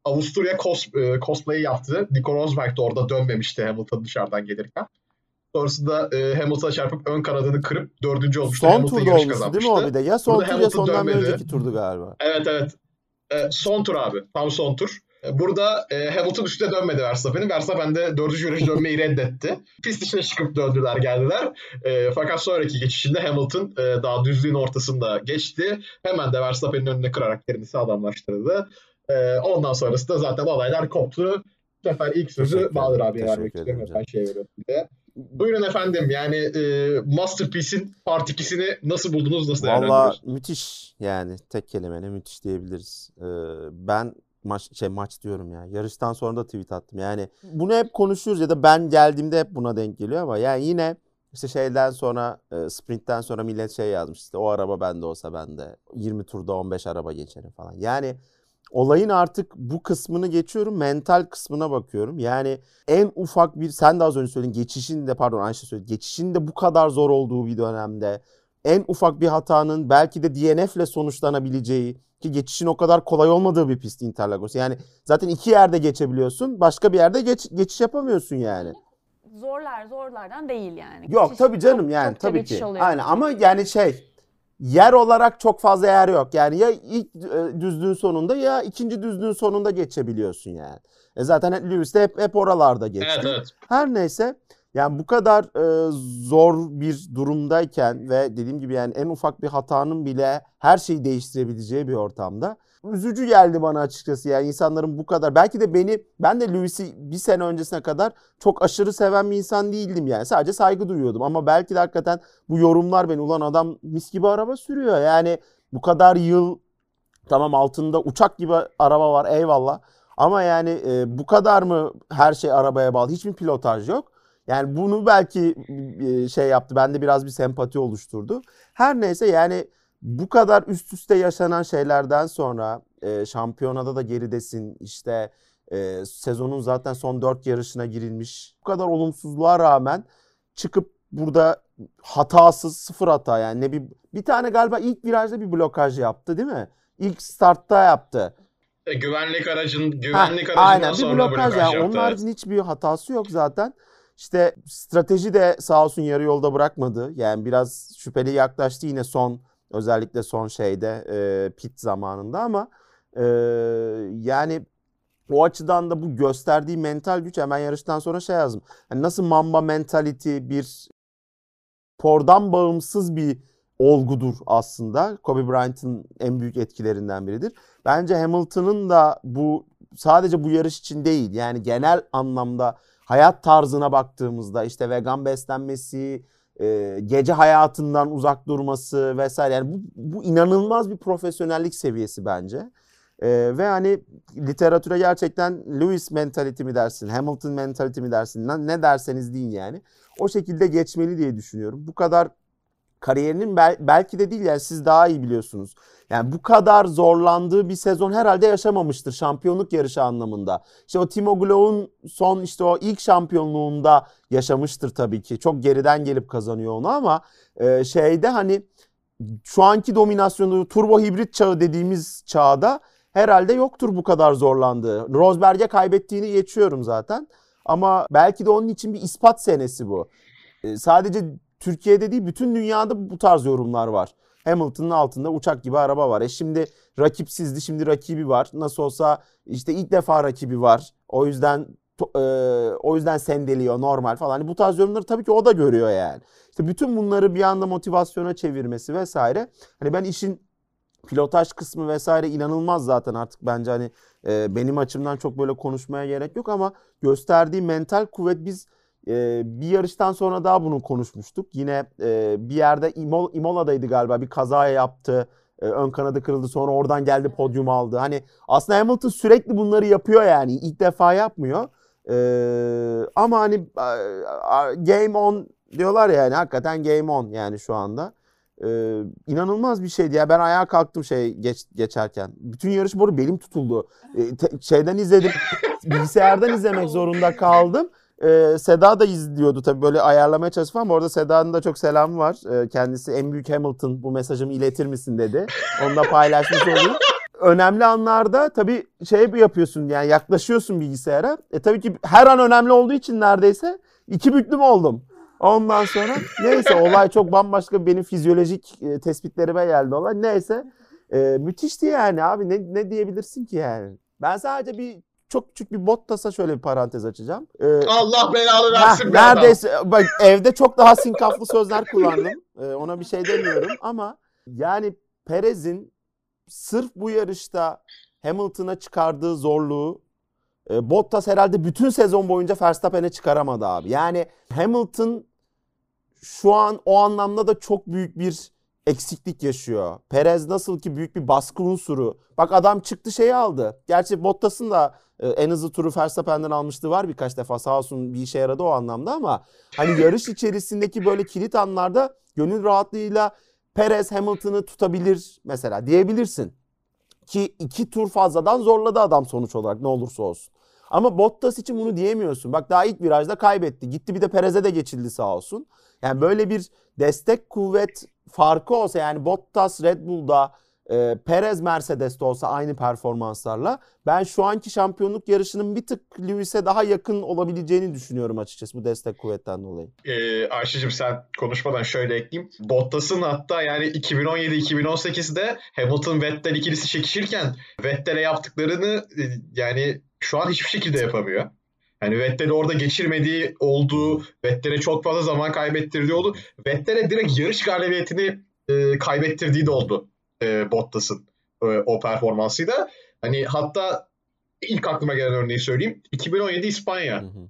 Avusturya cos, e, cosplay'i yaptı. Nico Rosberg de orada dönmemişti Hamilton dışarıdan gelirken. Sonrasında e, Hamilton'a çarpıp ön kanadını kırıp dördüncü olmuştu. Son Hamilton turda olmuştu değil mi o bir de? Ya son Burada tur ya sondan dönmedi. önceki turdu galiba. Evet evet. E, son tur abi. Tam son tur. E, Burada e, Hamilton üstüne dönmedi Verstappen'in. Verstappen de dördüncü virajı [LAUGHS] dönmeyi reddetti. Pist içine çıkıp döndüler geldiler. E, fakat sonraki geçişinde Hamilton e, daha düzlüğün ortasında geçti. Hemen de Verstappen'in önüne kırarak yerini sağlamlaştırdı. E, ondan sonrasında zaten olaylar koptu. Bu sefer ilk sözü ederim, abiye vermek istiyorum. Ben şey veriyorum de. Buyurun efendim yani e, Masterpiece'in Part 2'sini nasıl buldunuz, nasıl Valla değerlendiriyorsunuz? müthiş yani tek kelimeyle müthiş diyebiliriz. Ee, ben maç şey maç diyorum ya. Yarıştan sonra da tweet attım. Yani bunu hep konuşuyoruz ya da ben geldiğimde hep buna denk geliyor ama yani yine işte şeyden sonra e, sprintten sonra millet şey yazmış işte o araba bende olsa ben de 20 turda 15 araba geçerim falan. Yani olayın artık bu kısmını geçiyorum. Mental kısmına bakıyorum. Yani en ufak bir sen de az önce söyledin geçişin de pardon Ayşe söyledi. Geçişin de bu kadar zor olduğu bir dönemde en ufak bir hatanın belki de DNF'le sonuçlanabileceği ki geçişin o kadar kolay olmadığı bir pist Interlagos. Yani zaten iki yerde geçebiliyorsun. Başka bir yerde geç, geçiş yapamıyorsun yani. Zorlar zorlardan değil yani. Yok Geçiş- tabii canım çok- yani çokça tabii ki. Aynen ama yani şey yer olarak çok fazla yer yok. Yani ya ilk e, düzlüğün sonunda ya ikinci düzlüğün sonunda geçebiliyorsun yani. E zaten Lewis de hep, hep oralarda geçti. Evet evet. Her neyse yani bu kadar e, zor bir durumdayken ve dediğim gibi yani en ufak bir hatanın bile her şeyi değiştirebileceği bir ortamda üzücü geldi bana açıkçası yani insanların bu kadar. Belki de beni ben de Lewis'i bir sene öncesine kadar çok aşırı seven bir insan değildim yani. Sadece saygı duyuyordum ama belki de hakikaten bu yorumlar beni ulan adam mis gibi araba sürüyor. Yani bu kadar yıl tamam altında uçak gibi araba var eyvallah. Ama yani e, bu kadar mı her şey arabaya bağlı? Hiçbir pilotaj yok. Yani bunu belki e, şey yaptı. Bende biraz bir sempati oluşturdu. Her neyse yani bu kadar üst üste yaşanan şeylerden sonra e, şampiyonada da geridesin. İşte e, sezonun zaten son dört yarışına girilmiş. Bu kadar olumsuzluğa rağmen çıkıp burada hatasız sıfır hata yani ne bir bir tane galiba ilk virajda bir blokaj yaptı değil mi? İlk startta yaptı. E, güvenlik aracın Ha, güvenlik aracından aynen bir sonra blokaj blokaj yani. yaptı. Onun haricinde hiçbir hatası yok zaten. İşte strateji de sağ olsun yarı yolda bırakmadı. Yani biraz şüpheli yaklaştı yine son özellikle son şeyde e, pit zamanında ama e, yani o açıdan da bu gösterdiği mental güç hemen yarıştan sonra şey yazdım. Hani nasıl Mamba mentality bir spordan bağımsız bir olgudur aslında. Kobe Bryant'ın en büyük etkilerinden biridir. Bence Hamilton'ın da bu sadece bu yarış için değil yani genel anlamda hayat tarzına baktığımızda işte vegan beslenmesi, e, gece hayatından uzak durması vesaire yani bu, bu inanılmaz bir profesyonellik seviyesi bence. E, ve hani literatüre gerçekten Lewis mentality mi dersin, Hamilton mentality mi dersin, ne- derseniz deyin yani. O şekilde geçmeli diye düşünüyorum. Bu kadar kariyerinin bel- belki de değil yani siz daha iyi biliyorsunuz. Yani bu kadar zorlandığı bir sezon herhalde yaşamamıştır şampiyonluk yarışı anlamında. İşte o Timo Glock'un son işte o ilk şampiyonluğunda yaşamıştır tabii ki. Çok geriden gelip kazanıyor onu ama e, şeyde hani şu anki dominasyonu turbo hibrit çağı dediğimiz çağda herhalde yoktur bu kadar zorlandığı. Rosberg'e kaybettiğini geçiyorum zaten. Ama belki de onun için bir ispat senesi bu. Ee, sadece Türkiye'de değil bütün dünyada bu tarz yorumlar var. Hamilton'ın altında uçak gibi araba var. E şimdi rakipsizdi şimdi rakibi var. Nasıl olsa işte ilk defa rakibi var. O yüzden e, o yüzden sendeliyor normal falan. Bu tarz yorumları tabii ki o da görüyor yani. İşte bütün bunları bir anda motivasyona çevirmesi vesaire. Hani ben işin pilotaj kısmı vesaire inanılmaz zaten artık bence hani e, benim açımdan çok böyle konuşmaya gerek yok ama gösterdiği mental kuvvet biz e, bir yarıştan sonra daha bunu konuşmuştuk. Yine e, bir yerde İmol, İmola'daydı galiba bir kazaya yaptı. E, ön kanadı kırıldı sonra oradan geldi podyum aldı. Hani aslında Hamilton sürekli bunları yapıyor yani ilk defa yapmıyor. E, ama hani game on diyorlar yani hakikaten game on yani şu anda. Ee, inanılmaz bir şeydi ya. Ben ayağa kalktım şey geç, geçerken. Bütün yarış boru belim tutuldu. Ee, te, şeyden izledim. [LAUGHS] bilgisayardan izlemek zorunda kaldım. Ee, Seda da izliyordu tabii böyle ayarlamaya çalıştı falan. Bu arada Seda'nın da çok selamı var. Ee, kendisi en büyük Hamilton bu mesajımı iletir misin dedi. Onunla paylaşmış olayım. Önemli anlarda tabii şey yapıyorsun yani yaklaşıyorsun bilgisayara. E tabii ki her an önemli olduğu için neredeyse iki büklüm oldum. Ondan sonra neyse olay çok bambaşka benim fizyolojik e, tespitlerime geldi olay. Neyse e, müthişti yani abi ne, ne diyebilirsin ki yani. Ben sadece bir çok küçük bir Bottas'a şöyle bir parantez açacağım. Ee, Allah belanı versin. Heh, neredeyse bak evde çok daha sinkaflı sözler kullandım. Ee, ona bir şey demiyorum ama yani Perez'in sırf bu yarışta Hamilton'a çıkardığı zorluğu e, Bottas herhalde bütün sezon boyunca Verstappen'e çıkaramadı abi. Yani Hamilton şu an o anlamda da çok büyük bir eksiklik yaşıyor. Perez nasıl ki büyük bir baskı unsuru. Bak adam çıktı şeyi aldı. Gerçi Bottas'ın da e, en hızlı turu Verstappen'den almıştı var birkaç defa sağ olsun bir işe yaradı o anlamda ama hani [LAUGHS] yarış içerisindeki böyle kilit anlarda gönül rahatlığıyla Perez Hamilton'ı tutabilir mesela diyebilirsin. Ki iki tur fazladan zorladı adam sonuç olarak ne olursa olsun. Ama Bottas için bunu diyemiyorsun. Bak daha ilk virajda kaybetti. Gitti bir de Perez'e de geçildi sağ olsun. Yani böyle bir destek kuvvet farkı olsa yani Bottas Red Bull'da e, Perez Mercedes'te olsa aynı performanslarla ben şu anki şampiyonluk yarışının bir tık Lewis'e daha yakın olabileceğini düşünüyorum açıkçası bu destek kuvvetten dolayı. Ee, Ayşe'cim sen konuşmadan şöyle ekleyeyim. Bottas'ın hatta yani 2017-2018'de Hamilton Vettel ikilisi çekişirken Vettel'e yaptıklarını e, yani şu an hiçbir şekilde yapamıyor. Yani Vettel'i orada geçirmediği olduğu, Vettel'e çok fazla zaman kaybettirdiği oldu. Vettel'e direkt yarış galibiyetini e, kaybettirdiği de oldu e, Bottas'ın e, o performansıyla. Hani hatta ilk aklıma gelen örneği söyleyeyim. 2017 İspanya. Hı hı.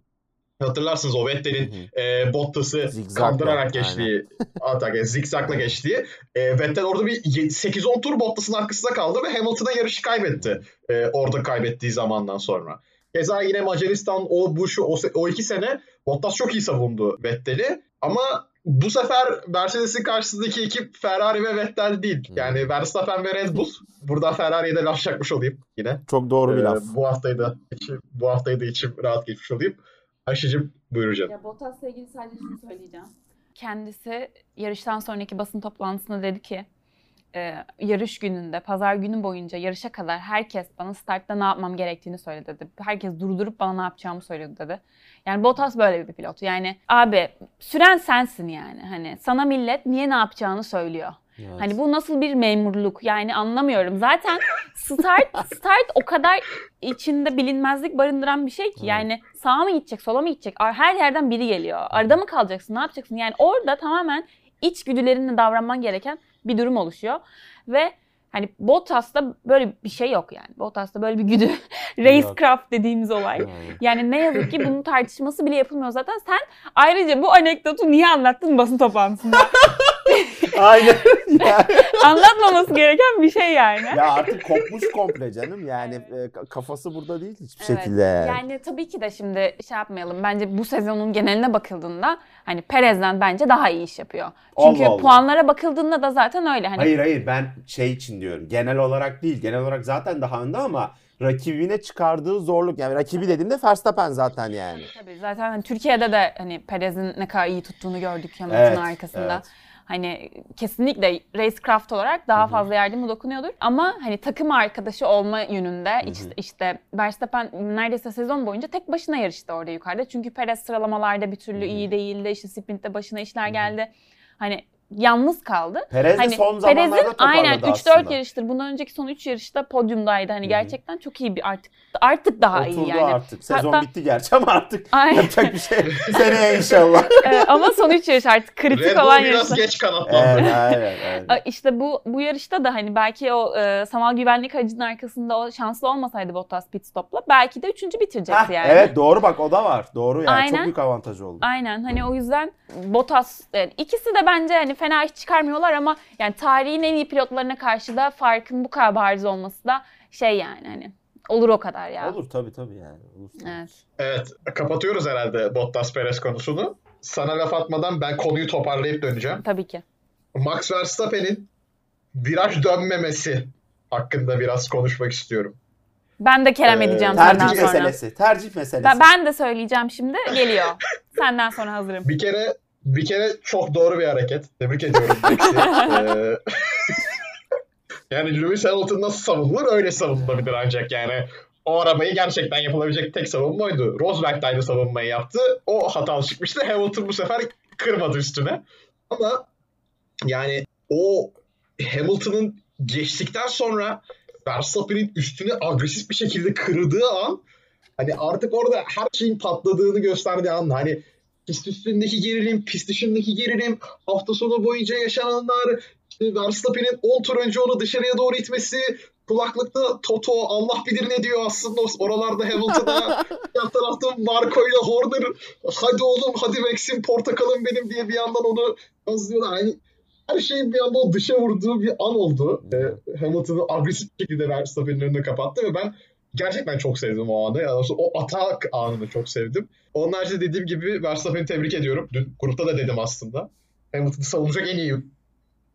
Hatırlarsınız o Vettel'in e, Bottas'ı kandırarak geçtiği atak, yani zikzakla geçtiği. E, Vettel orada bir 8-10 tur Bottas'ın arkasında kaldı ve Hamilton'a yarışı kaybetti. E, orada kaybettiği zamandan sonra. Keza yine Macaristan o bu şu o, o iki sene Bottas çok iyi savundu Vettel'i. Ama bu sefer Mercedes'in karşısındaki ekip Ferrari ve Vettel değil. Yani Verstappen ve Red Bull. Burada Ferrari'ye de laf çakmış olayım yine. Çok doğru bir ee, laf. Bu haftayı da bu haftayı da içim rahat geçmiş olayım. Ayşe'cim buyur canım. Ya Bottas'la ilgili sadece şunu söyleyeceğim. Kendisi yarıştan sonraki basın toplantısında dedi ki e, yarış gününde, pazar günü boyunca yarışa kadar herkes bana startta ne yapmam gerektiğini söyledi dedi. Herkes durdurup bana ne yapacağımı söyledi dedi. Yani Bottas böyle bir pilot. Yani abi süren sensin yani. Hani sana millet niye ne yapacağını söylüyor. Evet. Hani bu nasıl bir memurluk yani anlamıyorum. Zaten start start o kadar içinde bilinmezlik barındıran bir şey ki. Yani sağa mı gidecek, sola mı gidecek? Her yerden biri geliyor. Arada mı kalacaksın, ne yapacaksın? Yani orada tamamen içgüdülerinle davranman gereken bir durum oluşuyor. Ve hani Bottas'ta böyle bir şey yok yani. Bottas'ta böyle bir güdü. [LAUGHS] Racecraft dediğimiz olay. Yani ne yazık ki bunun tartışması bile yapılmıyor zaten. Sen ayrıca bu anekdotu niye anlattın basın toplantısında? [LAUGHS] Aynen. [LAUGHS] Anlatmaması gereken bir şey yani. Ya artık kopmuş komple canım. Yani e, kafası burada değil hiçbir evet. şekilde. Yani tabii ki de şimdi şey yapmayalım. Bence bu sezonun geneline bakıldığında hani Perez'den bence daha iyi iş yapıyor. Çünkü Allah Allah. puanlara bakıldığında da zaten öyle. Hani... Hayır hayır ben şey için diyorum. Genel olarak değil. Genel olarak zaten daha önde ama rakibine çıkardığı zorluk yani rakibi dediğimde Verstappen zaten yani. Tabii zaten hani Türkiye'de de hani Perez'in ne kadar iyi tuttuğunu gördük Hamilton'ın evet, arkasında. Evet. Hani kesinlikle racecraft olarak daha Hı hı. fazla yardımı dokunuyordur. Ama hani takım arkadaşı olma yönünde hı. işte, işte Verstappen neredeyse sezon boyunca tek başına yarıştı orada yukarıda. Çünkü Perez sıralamalarda bir türlü Hı hı. iyi değildi. İşte sprintte başına işler geldi. Hani yalnız kaldı. Perez Hani son zamanlarda Perez'in toparladı aynen 3-4 aslında. yarıştır. Bundan önceki son 3 yarışta podyumdaydı. Hani Hı hı. gerçekten çok iyi bir artık artık daha Oturdu iyi yani. artık. Sezon Hatta- bitti gerçi ama artık [LAUGHS] Aynen. yapacak bir şey. Seneye inşallah. [LAUGHS] Ee, ama son 3 yarış artık kritik Red olan Bull biraz yarışlar. geç kanatlandı. evet, evet, evet. A- İşte bu bu yarışta da hani belki o e, Samal güvenlik aracının arkasında o şanslı olmasaydı Bottas pit stopla belki de üçüncü bitirecekti Heh, yani. Evet doğru bak o da var. Doğru yani. Çok Aynen. büyük avantaj oldu. Aynen hani o yüzden Bottas yani ikisi de bence hani fena iş çıkarmıyorlar ama yani tarihin en iyi pilotlarına karşı da farkın bu kadar bariz olması da şey yani hani olur o kadar ya. Olur tabii tabii yani. Olur. Evet. Evet, kapatıyoruz herhalde Bottas Perez konusunu. Sana laf atmadan ben konuyu toparlayıp döneceğim. Tabii ki. Max Verstappen'in viraj dönmemesi hakkında biraz konuşmak istiyorum. Ben de Kerem Ee, edeceğim senden Tercih sonra. meselesi. Tercih meselesi. Ben, ben de söyleyeceğim şimdi. Geliyor. [LAUGHS] Senden sonra hazırım. Bir kere bir kere çok doğru bir hareket. Tebrik ediyorum. Ee, [LAUGHS] yani Lewis Hamilton nasıl savunulur öyle savunulabilir ancak yani. O arabayı gerçekten yapılabilecek tek savunma oydu. Rosberg de aynı savunmayı yaptı. O hatalı çıkmıştı. Hamilton bu sefer kırmadı üstüne. Ama yani o Hamilton'ın geçtikten sonra Verstappen'in üstüne agresif bir şekilde kırdığı an hani artık orada her şeyin patladığını gösterdiği an hani pist üstündeki gerilim, pist dışındaki gerilim, hafta sonu boyunca yaşananlar, işte Verstappen'in 10 tur önce onu dışarıya doğru itmesi, kulaklıkta Toto Allah bilir ne diyor aslında oralarda Hamilton'a, [LAUGHS] yan tarafta Marco ile Horner hadi oğlum hadi Max'im portakalım benim diye bir yandan onu yazıyorlar. Hani her şeyin bir anda o dışa vurduğu bir an oldu. Ee, Hamilton'ı agresif şekilde Verstappen'in önüne kapattı ve ben gerçekten çok sevdim o anı. Yani o atak anını çok sevdim. Onun haricinde dediğim gibi Verstappen'i tebrik ediyorum. Dün grupta da dedim aslında. Hamilton'ı savunacak en iyi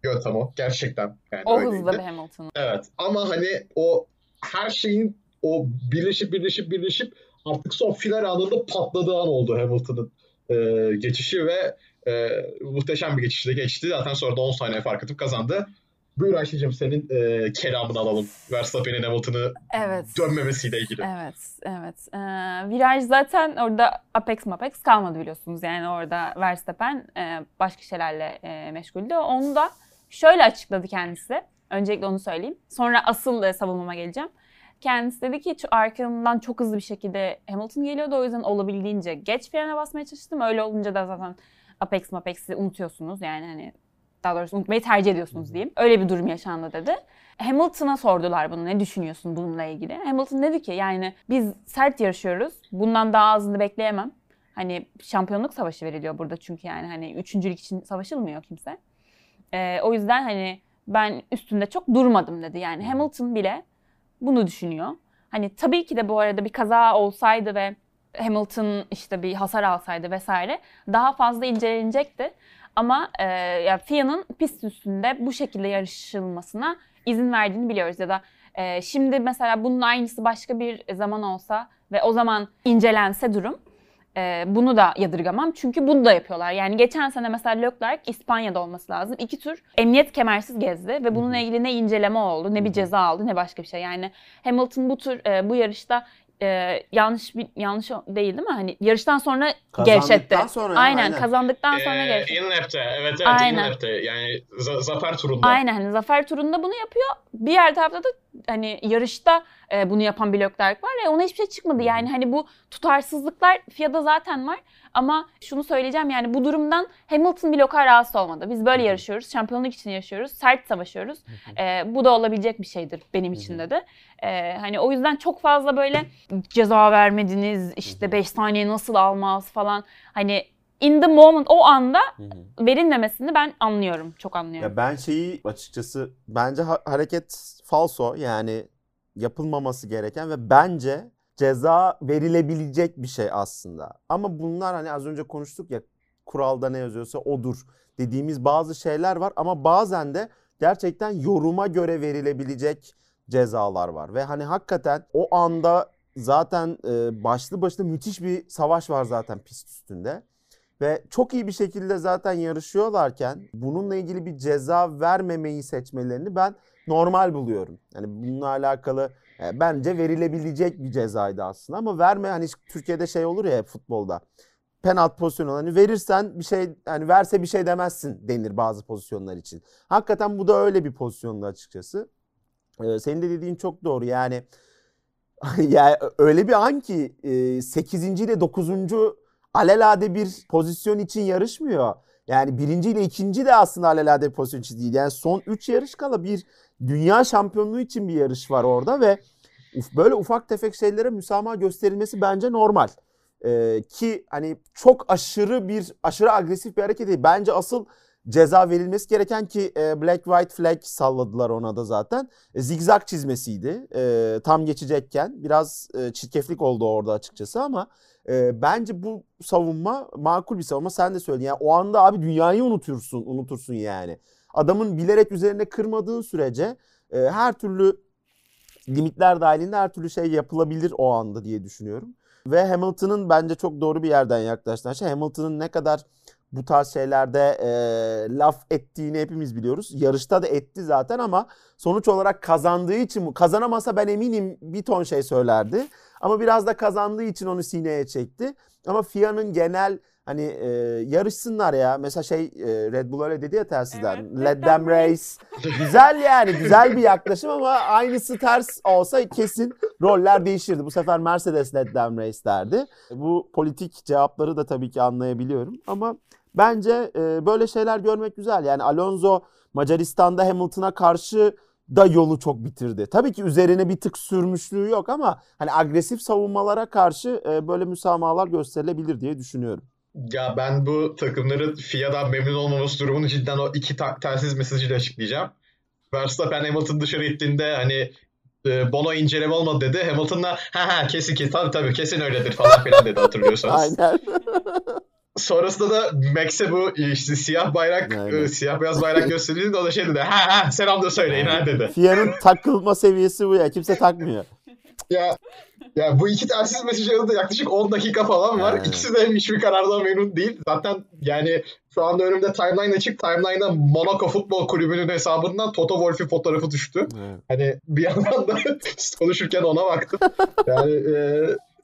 yöntem o. Gerçekten. Yani O öyleydi. hızda bir Hamilton'ın. Evet ama hani o her şeyin o birleşip birleşip birleşip artık son final anında patladığı an oldu Hamilton'ın e, geçişi ve e, muhteşem bir geçişle geçti. Zaten sonra da 10 saniye fark atıp kazandı. Buyur Ayşe'cim senin e, kelamını alalım. Verstappen'in Hamilton'ı Evet. dönmemesiyle ilgili. Evet, evet. Ee, viraj zaten orada Apex Mapex kalmadı biliyorsunuz. Yani orada Verstappen e, başka şeylerle e, meşguldü. Onu da şöyle açıkladı kendisi. Öncelikle onu söyleyeyim. Sonra asıl e, savunmama geleceğim. Kendisi dedi ki "Şu arkamdan çok hızlı bir şekilde Hamilton geliyordu. O yüzden olabildiğince geç frene basmaya çalıştım. Öyle olunca da zaten Apex Mapex'i unutuyorsunuz. Yani hani daha doğrusu unutmayı tercih ediyorsunuz diyeyim. Öyle bir durum yaşandı dedi. Hamilton'a sordular bunu ne düşünüyorsun bununla ilgili. Hamilton dedi ki yani biz sert yarışıyoruz. Bundan daha azını bekleyemem. Hani şampiyonluk savaşı veriliyor burada çünkü yani hani üçüncülük için savaşılmıyor kimse. Ee, o yüzden hani ben üstünde çok durmadım dedi. Yani Hamilton bile bunu düşünüyor. Hani tabii ki de bu arada bir kaza olsaydı ve Hamilton işte bir hasar alsaydı vesaire daha fazla incelenecekti. Ama e, ya FIA'nın pist üstünde bu şekilde yarışılmasına izin verdiğini biliyoruz. Ya da e, şimdi mesela bunun aynısı başka bir zaman olsa ve o zaman incelense durum e, bunu da yadırgamam. Çünkü bunu da yapıyorlar. Yani geçen sene mesela Leclerc İspanya'da olması lazım. İki tur emniyet kemersiz gezdi ve bununla ilgili ne inceleme oldu, ne bir ceza aldı, ne başka bir şey. Yani Hamilton bu tur e, bu yarışta e, yanlış bir yanlış değil değil mi? Hani yarıştan sonra gevşetti. Kazandıktan sonra aynen, aynen. kazandıktan sonra Ee, gevşetti. Inlep'te, evet evet Aynen. Inlep'te. Yani za- zafer turunda. Aynen hani zafer turunda bunu yapıyor. Bir yer tarafta da hani yarışta e, bunu yapan bir Leclerc var ya ona hiçbir şey çıkmadı. Yani hani bu tutarsızlıklar FIA'da zaten var. Ama şunu söyleyeceğim yani bu durumdan Hamilton o kadar rahatsız olmadı. Biz böyle yarışıyoruz. Şampiyonluk için yarışıyoruz. Sert savaşıyoruz. E, bu da olabilecek bir şeydir benim için de de. E, hani o yüzden çok fazla böyle ceza vermediniz işte 5 saniye nasıl almaz falan. Hani in the moment o anda Hı hı. verilmemesini ben anlıyorum. Çok anlıyorum. Ya ben şeyi açıkçası bence ha- hareket falso yani yapılmaması gereken ve bence ceza verilebilecek bir şey aslında. Ama bunlar hani az önce konuştuk ya kuralda ne yazıyorsa odur dediğimiz bazı şeyler var ama bazen de gerçekten yoruma göre verilebilecek cezalar var ve hani hakikaten o anda zaten e, başlı başına müthiş bir savaş var zaten pist üstünde. ve çok iyi bir şekilde zaten yarışıyorlarken bununla ilgili bir ceza vermemeyi seçmelerini ben normal buluyorum. Yani bununla alakalı e, bence verilebilecek bir cezaydı aslında ama verme hani Türkiye'de şey olur ya futbolda. Penaltı pozisyonu hani verirsen bir şey hani verse bir şey demezsin denir bazı pozisyonlar için. Hakikaten bu da öyle bir pozisyonda açıkçası. Ee, senin de dediğin çok doğru yani [LAUGHS] yani öyle bir an ki 8. ile 9. alelade bir pozisyon için yarışmıyor. Yani birinci ile ikinci de aslında alelade pozisyon için değil. Yani son 3 yarış kala bir dünya şampiyonluğu için bir yarış var orada ve böyle ufak tefek şeylere müsamaha gösterilmesi bence normal. Ee, ki hani çok aşırı bir aşırı agresif bir hareket değil. Bence asıl ceza verilmesi gereken ki e, Black White Flag salladılar ona da zaten. E, zigzag çizmesiydi. E, tam geçecekken biraz e, çirkeflik oldu orada açıkçası ama e, bence bu savunma makul bir savunma. Sen de söyledin. Yani o anda abi dünyayı unutursun, unutursun yani. Adamın bilerek üzerine kırmadığın sürece e, her türlü limitler dahilinde her türlü şey yapılabilir o anda diye düşünüyorum. Ve Hamilton'ın bence çok doğru bir yerden yaklaştığı şey Hamilton'ın ne kadar bu tarz şeylerde e, laf ettiğini hepimiz biliyoruz. Yarışta da etti zaten ama sonuç olarak kazandığı için kazanamasa ben eminim bir ton şey söylerdi. Ama biraz da kazandığı için onu sineye çekti. Ama FIA'nın genel hani e, yarışsınlar ya. Mesela şey e, Red Bull öyle dedi ya telsizden. Evet, Let them race. güzel yani güzel bir yaklaşım ama aynısı ters olsa kesin roller değişirdi. Bu sefer Mercedes let them race derdi. Bu politik cevapları da tabii ki anlayabiliyorum ama Bence e, böyle şeyler görmek güzel. Yani Alonso Macaristan'da Hamilton'a karşı da yolu çok bitirdi. Tabii ki üzerine bir tık sürmüşlüğü yok ama hani agresif savunmalara karşı e, böyle müsamahalar gösterilebilir diye düşünüyorum. Ya ben bu takımların FIA'dan memnun olmaması durumunu cidden o iki telsiz mesajıyla açıklayacağım. Verstappen Hamilton dışarı ittiğinde hani e, Bono inceleme olmadı dedi. Hamilton'la ha ha kesin kesin tabii tabii kesin öyledir falan filan dedi hatırlıyorsanız. Aynen. [LAUGHS] Sonrasında da Max'e bu işte siyah bayrak, e, siyah beyaz bayrak gösterildi. O da şey dedi. Ha ha selam da söyleyin ha dedi. FIA'nın takılma seviyesi bu ya. Kimse takmıyor. [LAUGHS] ya ya bu iki telsiz mesaj arasında yaklaşık 10 dakika falan var. Yani. İkisi de hiçbir karardan memnun değil. Zaten yani şu anda önümde timeline açık. Timeline'da Monaco Futbol Kulübü'nün hesabından Toto Wolff'in fotoğrafı düştü. Evet. Hani bir yandan da [LAUGHS] konuşurken ona baktım. Yani e,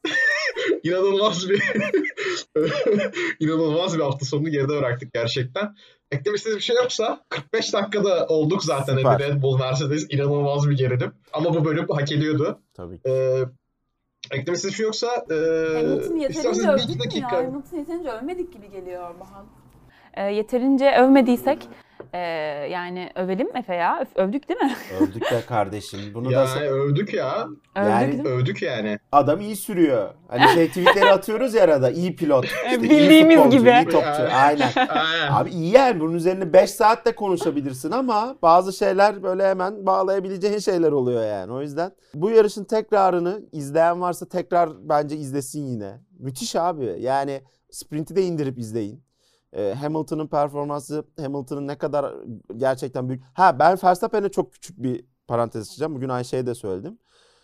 [LAUGHS] inanılmaz bir [LAUGHS] inanılmaz bir hafta sonunu geride bıraktık gerçekten. Eklemek istediğiniz bir şey yoksa 45 dakikada olduk zaten Süper. Red Bull Mercedes inanılmaz bir gerilim. Ama bu bölüm hak ediyordu. Tabii ki. Ee, eklemek istediğiniz bir şey yoksa e, Hamilton yeterince övdük mü ya? Hamilton yeterince övmedik gibi geliyor Bahal. E, yeterince övmediysek ee, yani övelim Efe ya. Övdük değil mi? [LAUGHS] Övdük de kardeşim. Bunu ya da övdük ya. Yani, övdük, övdük yani. Adam iyi sürüyor. Hani şey tweetleri atıyoruz ya arada. İyi pilot. [LAUGHS] İşte Bildiğimiz iyi futbolcu, gibi. iyi topçu. [LAUGHS] Aynen. Abi iyi yani. Bunun üzerine 5 saat de konuşabilirsin ama bazı şeyler böyle hemen bağlayabileceğin şeyler oluyor yani. O yüzden bu yarışın tekrarını izleyen varsa tekrar bence izlesin yine. Müthiş abi. Yani sprinti de indirip izleyin. Ee, Hamilton'ın performansı, Hamilton'ın ne kadar gerçekten büyük. Ha ben Verstappen'e çok küçük bir parantez açacağım. Bugün Ayşe'ye de söyledim.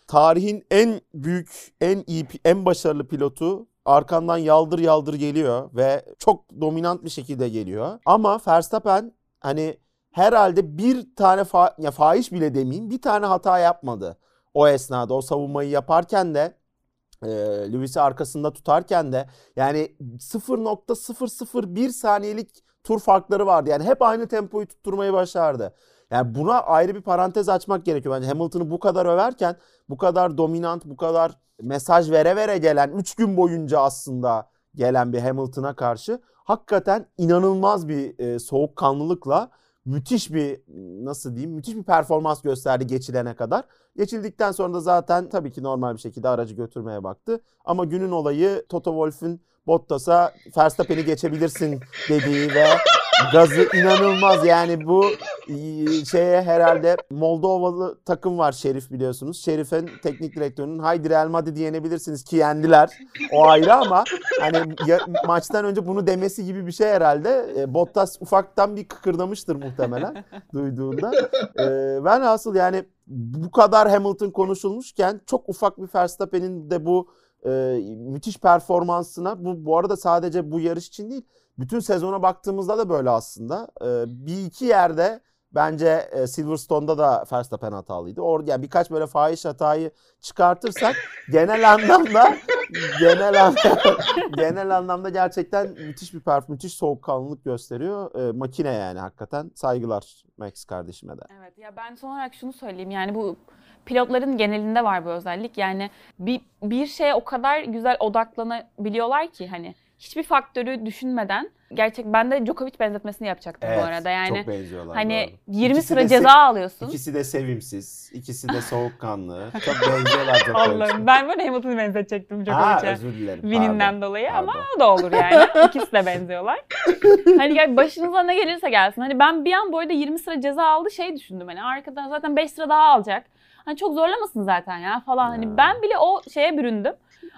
Tarihin en büyük, en iyi, en başarılı pilotu arkandan yaldır yaldır geliyor ve çok dominant bir şekilde geliyor. Ama Verstappen hani herhalde bir tane fa ya fahiş bile demeyeyim bir tane hata yapmadı. O esnada o savunmayı yaparken de e, Lewis'i arkasında tutarken de yani 0.001 saniyelik tur farkları vardı. Yani hep aynı tempoyu tutturmayı başardı. Yani buna ayrı bir parantez açmak gerekiyor. Bence Hamilton'ı bu kadar överken bu kadar dominant, bu kadar mesaj vere vere gelen 3 gün boyunca aslında gelen bir Hamilton'a karşı hakikaten inanılmaz bir e, soğukkanlılıkla müthiş bir nasıl diyeyim müthiş bir performans gösterdi geçilene kadar. Geçildikten sonra da zaten tabii ki normal bir şekilde aracı götürmeye baktı. Ama günün olayı Toto Wolff'ün Bottas'a Verstappen'i geçebilirsin dediği ve gazı inanılmaz yani bu e, şeye herhalde Moldovalı takım var Şerif biliyorsunuz. Şerif'in teknik direktörünün haydi Real Madrid yenebilirsiniz ki yendiler. O ayrı ama hani ya, maçtan önce bunu demesi gibi bir şey herhalde. E, Bottas ufaktan bir kıkırdamıştır muhtemelen duyduğunda. E, ben asıl yani bu kadar Hamilton konuşulmuşken çok ufak bir Verstappen'in de bu e, müthiş performansına bu bu arada sadece bu yarış için değil bütün sezona baktığımızda da böyle aslında. E, bir iki yerde bence e, Silverstone'da da Verstappen hatalıydı. Orada yani birkaç böyle fahiş hatayı çıkartırsak genel anlamda genel anlamda, [LAUGHS] genel anlamda gerçekten müthiş bir perf müthiş soğukkanlılık gösteriyor. E, makine yani hakikaten. Saygılar Max kardeşime de. Evet ya ben son olarak şunu söyleyeyim yani bu pilotların genelinde var bu özellik. Yani bir bir şeye o kadar güzel odaklanabiliyorlar ki hani hiçbir faktörü düşünmeden gerçek ben de Djokovic benzetmesini yapacaktım bu arada. Yani çok benziyorlar. hani doğru. 20 İkisi sıra ceza alıyorsun. İkisi de sevimsiz, ikisi de [LAUGHS] soğukkanlı. çok benziyorlar Djokovic'e. Allah'ım ben böyle Hamilton'u benzetecektim Ha, Djokovic'e. özür dilerim. Wininden pardon. dolayı Pardon. ama o da olur yani. [LAUGHS] İkisi de benziyorlar. hani gel başınıza ne gelirse gelsin. Hani ben bir an bu arada 20 sıra ceza aldı şey düşündüm. Hani arkadan zaten 5 sıra daha alacak. Hani çok zorlamasın zaten ya falan. Hani ben bile o şeye büründüm.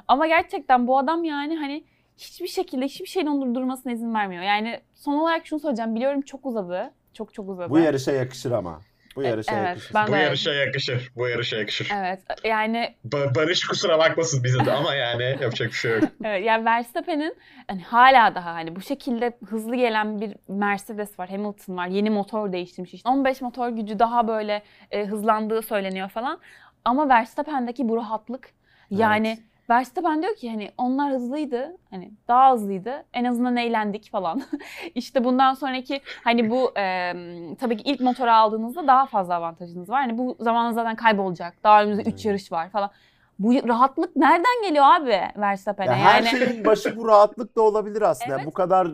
Ama gerçekten bu adam yani hani hiçbir şekilde hiçbir şeyin onu durdurmasına izin vermiyor. Yani son olarak şunu söyleyeceğim. Biliyorum çok uzadı. Çok çok uzadı. Bu yarışa yakışır ama. Bu yarışa evet, yakışır. ben- Bu de- yarışa yakışır. Bu yarışa yakışır. Evet yani Ba- Barış kusura bakmasın bize de ama yani yapacak bir şey yok. [LAUGHS] Evet, yani Verstappen'in hani hala daha hani bu şekilde hızlı gelen bir Mercedes var, Hamilton var. Yeni motor değiştirmiş işte. 15 motor gücü daha böyle e, hızlandığı söyleniyor falan. Ama Verstappen'deki bu rahatlık yani Evet. Verstappen diyor ki hani onlar hızlıydı. Hani daha hızlıydı. En azından eğlendik falan. [LAUGHS] işte bundan sonraki hani bu e, tabii ki ilk motoru aldığınızda daha fazla avantajınız var. Hani bu zamanla zaten kaybolacak. Daha önümüzde 3 Evet. yarış var falan. Bu rahatlık nereden geliyor abi Verstappen'e? Ya her yani şeyin başı bu rahatlık da olabilir aslında. Evet. Bu kadar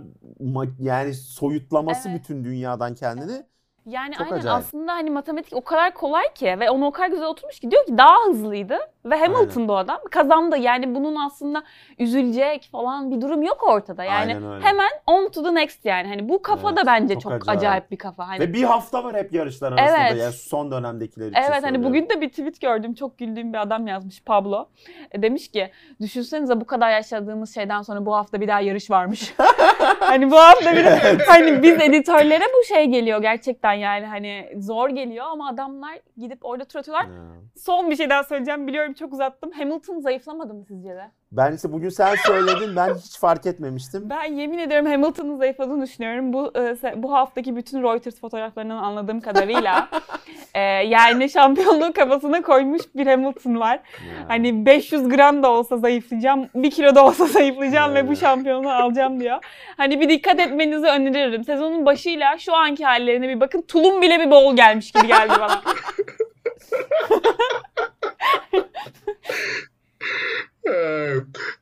yani soyutlaması Evet. bütün dünyadan kendini. Yani Çok aynen acayip. aslında hani matematik o kadar kolay ki ve onu o kadar güzel oturmuş ki diyor ki daha hızlıydı ve Hamilton'dı o adam kazandı. Yani bunun aslında üzülecek falan bir durum yok ortada. Yani Aynen öyle. hemen on to the next yani. Hani bu kafa da Evet, bence çok çok, acayip. acayip. bir kafa. Hani Ve bir hafta var hep yarışlar arasında. Evet. Yani son dönemdekiler için Evet hani söylüyorum. bugün de bir tweet gördüm. Çok güldüğüm bir adam yazmış Pablo. E, demiş ki düşünsenize bu kadar yaşadığımız şeyden sonra bu hafta bir daha yarış varmış. [LAUGHS] hani bu hafta bir hani biz editörlere bu şey geliyor gerçekten yani hani zor geliyor ama adamlar gidip orada tur atıyorlar. Ya. Son bir şey daha söyleyeceğim. Biliyorum çok uzattım. Hamilton zayıflamadı mı sizce de? Ben ise bugün sen söyledin ben hiç fark etmemiştim. Ben yemin ediyorum Hamilton'ın zayıfladığını düşünüyorum. Bu e, bu haftaki bütün Reuters fotoğraflarından anladığım kadarıyla [LAUGHS] e, yani şampiyonluğu kafasına koymuş bir Hamilton var. Ya. Hani 500 gram da olsa zayıflayacağım, 1 kilo da olsa zayıflayacağım ve bu şampiyonluğu alacağım diyor. Hani bir dikkat etmenizi öneririm. Sezonun başıyla şu anki hallerine bir bakın. Tulum bile bir bol gelmiş gibi geldi bana. [LAUGHS]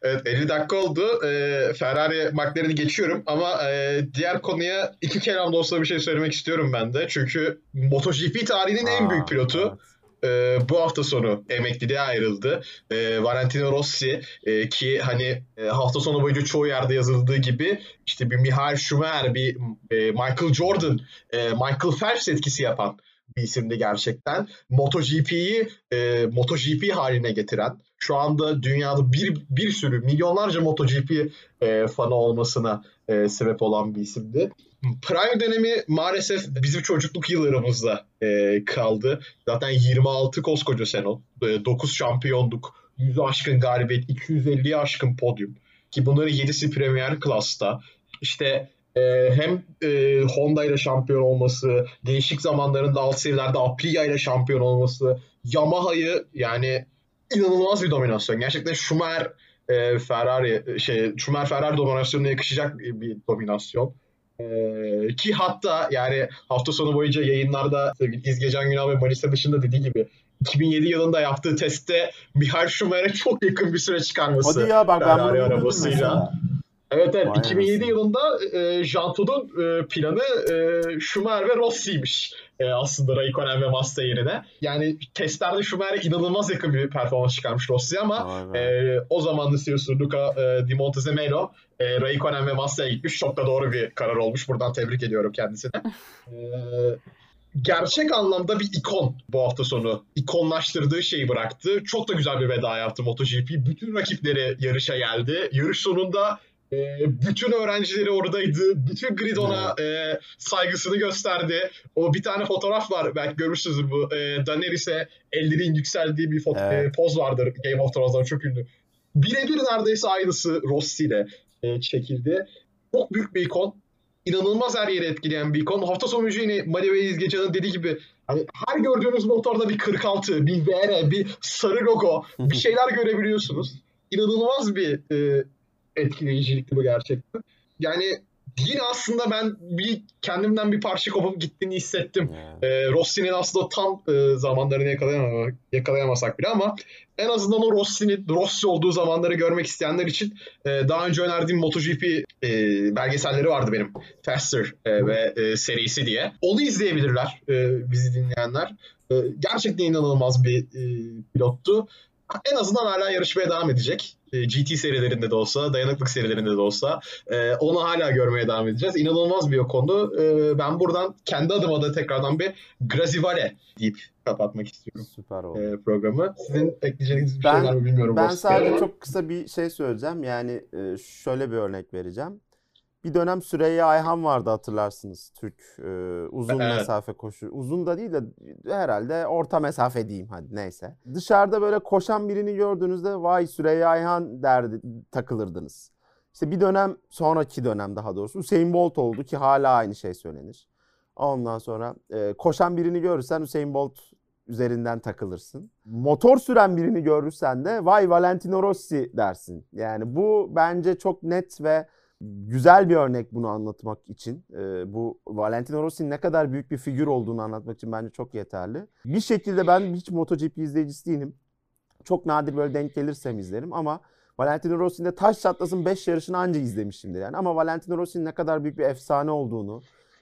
Evet 50 dakika oldu. Ee, Ferrari McLaren'i geçiyorum ama e, diğer konuya iki kelamda olsa bir şey söylemek istiyorum ben de. Çünkü MotoGP tarihinin en Aa, büyük pilotu evet. e, bu hafta sonu emekliliğe ayrıldı. E, Valentino Rossi e, ki hani e, hafta sonu boyunca çoğu yerde yazıldığı gibi işte bir Michael Schumacher, bir e, Michael Jordan, e, Michael Phelps etkisi yapan bir isimdi gerçekten. MotoGP'yi e, MotoGP haline getiren, şu anda dünyada bir bir sürü milyonlarca MotoGP e, fanı olmasına e, sebep olan bir isimdi. Prime dönemi maalesef bizim çocukluk yıllarımızda e, kaldı. Zaten 26 koskoca sene, e, 9 şampiyonluk, 100 aşkın galibiyet, 250'ye aşkın podyum. Ki bunların 7'si Premier Class'ta. İşte e, hem e, Honda ile şampiyon olması, değişik zamanlarında alt seviyelerde Aprilia ile şampiyon olması, Yamaha'yı yani inanılmaz bir dominasyon. Gerçekten Schumacher e, Ferrari şey Schumacher Ferrari dominasyonuna yakışacak bir, bir dominasyon. Ee, ki hatta yani hafta sonu boyunca yayınlarda sevgili İzgecan Günal ve Manisa dışında dediği gibi 2007 yılında yaptığı testte Michael Schumacher'e çok yakın bir süre çıkarması. Hadi ya bak ben bunu arabasıyla. mesela. Evet evet Vay 2007 anasını. yılında e, Jean Toud'un e, planı e, Schumacher ve Rossi'ymiş e, aslında Raikkonen ve Massa yerine. Yani testlerde Schumacher'e inanılmaz yakın bir performans çıkarmış Rossi ama Vay e, o zaman CEO'su Luca e, Di Montezemelo e, Raikkonen ve Massa'ya gitmiş. Çok da doğru bir karar olmuş. Buradan tebrik ediyorum kendisine. [LAUGHS] E, gerçek anlamda bir ikon bu hafta sonu. İkonlaştırdığı şeyi bıraktı. Çok da güzel bir veda yaptı MotoGP. Bütün rakipleri yarışa geldi. Yarış sonunda e, bütün öğrencileri oradaydı. Bütün grid ona e, saygısını gösterdi. O bir tane fotoğraf var. Belki görmüşsünüzdür bu. E, Daenerys'e ellerin yükseldiği bir foto- Evet. e, poz vardır. Game of Thrones'da çok ünlü. birebir neredeyse aynısı Rossi ile e, çekildi. Çok büyük bir ikon. İnanılmaz her yeri etkileyen bir ikon. Hafta sonu yine Mali ve İzgecan'ın dediği gibi hani her gördüğünüz motorda bir 46, bir VR, bir sarı logo, bir [LAUGHS] şeyler görebiliyorsunuz. İnanılmaz bir e, etkileyicilikti bu gerçekten. Yani yine aslında ben bir kendimden bir parça kopup gittiğini hissettim. Yeah. E, Rossi'nin aslında tam e, zamanlarını yakalayamamak, yakalayamasak bile ama en azından o Rossi'nin Rossi olduğu zamanları görmek isteyenler için e, daha önce önerdiğim MotoGP e, belgeselleri vardı benim. Faster e, ve e, serisi diye. Onu izleyebilirler e, bizi dinleyenler. E, gerçekten inanılmaz bir e, pilottu en azından hala yarışmaya devam edecek. E, GT serilerinde de olsa, dayanıklık serilerinde de olsa e, onu hala görmeye devam edeceğiz. İnanılmaz bir o konu. E, ben buradan kendi adıma da tekrardan bir Grazivale deyip kapatmak istiyorum Süper oldu. E, programı. Sizin ekleyeceğiniz bir ben, şey var mı bilmiyorum. Ben sadece çok kısa bir şey söyleyeceğim. Yani şöyle bir örnek vereceğim. Bir dönem Süreyya Ayhan vardı hatırlarsınız. Türk e, uzun evet. mesafe koşu. Uzun da değil de herhalde orta mesafe diyeyim hadi neyse. Dışarıda böyle koşan birini gördüğünüzde vay Süreyya Ayhan derdi takılırdınız. İşte bir dönem sonraki dönem daha doğrusu Hüseyin Bolt oldu ki hala aynı şey söylenir. Ondan sonra e, koşan birini görürsen Hüseyin Bolt üzerinden takılırsın. Motor süren birini görürsen de vay Valentino Rossi dersin. Yani bu bence çok net ve güzel bir örnek bunu anlatmak için. E, bu Valentino Rossi'nin ne kadar büyük bir figür olduğunu anlatmak için bence çok yeterli. Bir şekilde ben hiç MotoGP izleyicisi değilim. Çok nadir böyle denk gelirsem izlerim ama Valentino Rossi'nin de taş çatlasın 5 yarışını anca izlemişimdir yani. Ama Valentino Rossi'nin ne kadar büyük bir efsane olduğunu,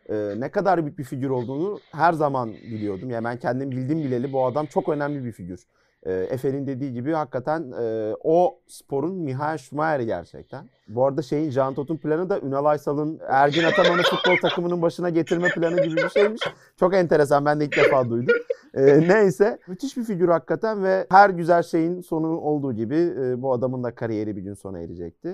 e, ne kadar büyük bir figür olduğunu her zaman biliyordum. Yani ben kendim bildim bileli bu adam çok önemli bir figür. E, Efe'nin dediği gibi hakikaten e, o sporun Mihail Schumacher'i gerçekten. Bu arada şeyin Can Tot'un planı da Ünal Aysal'ın Ergin Ataman'ı futbol takımının başına getirme planı gibi bir şeymiş. Çok enteresan ben de ilk defa duydum. E, neyse müthiş bir figür hakikaten ve her güzel şeyin sonu olduğu gibi e, bu adamın da kariyeri bir gün sona erecekti.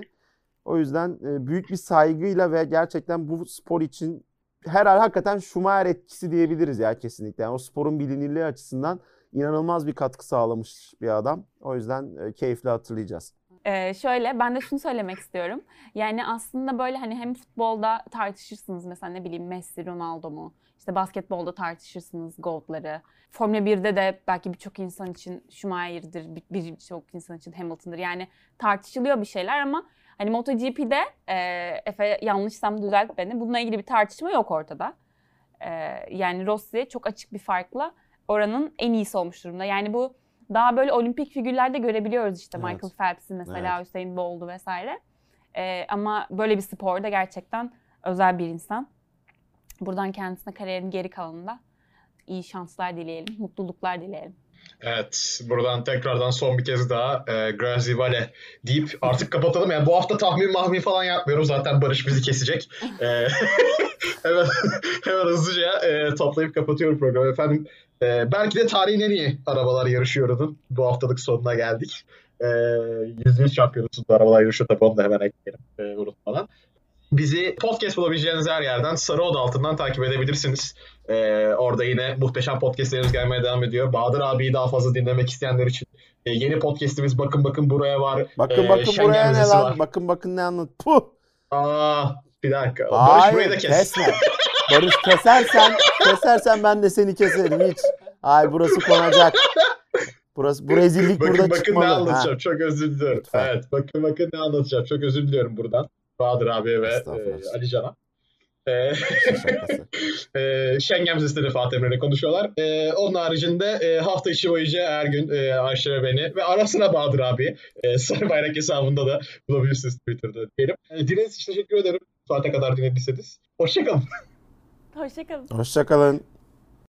O yüzden e, büyük bir saygıyla ve gerçekten bu spor için herhalde hakikaten Schumacher etkisi diyebiliriz ya kesinlikle. Yani o sporun bilinirliği açısından inanılmaz bir katkı sağlamış bir adam. O yüzden e, keyifli hatırlayacağız. Ee, şöyle ben de şunu söylemek istiyorum. Yani aslında böyle hani hem futbolda tartışırsınız mesela ne bileyim Messi, Ronaldo mu? İşte basketbolda tartışırsınız GOAT'ları. Formula 1'de de belki birçok insan için Schumacher'dir, birçok insan için Hamilton'dır. Yani tartışılıyor bir şeyler ama hani MotoGP'de e, Efe yanlışsam düzelt beni. Bununla ilgili bir tartışma yok ortada. E, yani Rossi çok açık bir farkla oranın en iyisi olmuş durumda. Yani bu daha böyle olimpik figürlerde görebiliyoruz işte evet. Michael Phelps'i mesela evet. Hüseyin Bolt'u vesaire. Ee, ama böyle bir sporda gerçekten özel bir insan. Buradan kendisine kariyerin geri kalanında iyi şanslar dileyelim, mutluluklar dileyelim. Evet, buradan tekrardan son bir kez daha e, Grazi Vale deyip artık kapatalım. Yani bu hafta tahmin mahmin falan yapmıyoruz. Zaten Barış bizi kesecek. e, [LAUGHS] hemen, hemen hızlıca e, toplayıp kapatıyorum programı. Efendim e, belki de tarihin en iyi arabalar yarışıyordu. Bu haftalık sonuna geldik. E, %100 şampiyonasında arabalar yarışıyor tabii onu da hemen ekleyelim e, unutmadan. Bizi podcast bulabileceğiniz her yerden Sarı Oda altından takip edebilirsiniz. Ee, orada yine muhteşem podcastlerimiz gelmeye devam ediyor. Bahadır abiyi daha fazla dinlemek isteyenler için e, yeni podcastimiz Bakın Bakın Buraya var. Bakın ee, bakın buraya ne lan? Var. Bakın bakın ne anlat. Puh. Aa, bir dakika. Hayır, Barış burayı da kes. kesme. Barış kesersen, kesersen ben de seni keserim hiç. Ay burası konacak. Burası bu rezillik bakın, burada bakın çıkmalı. Bakın ne anlatacağım. Ha. Çok özür diliyorum. Lütfen. Evet, bakın bakın ne anlatacağım. Çok özür diliyorum buradan. Bahadır abi ve e, Ali Can'a. E, [LAUGHS] e, Schengen vizesiyle Fatih Emre'yle konuşuyorlar. E, onun haricinde e, hafta içi boyunca her gün e, Ayşe ve beni ve arasına Bahadır abi e, [LAUGHS] Sarı Bayrak hesabında da bulabilirsiniz Twitter'da diyelim. E, dinlediğiniz için teşekkür ederim. Saate kadar dinlediyseniz. Hoşçakalın. Hoşçakalın. Hoşçakalın.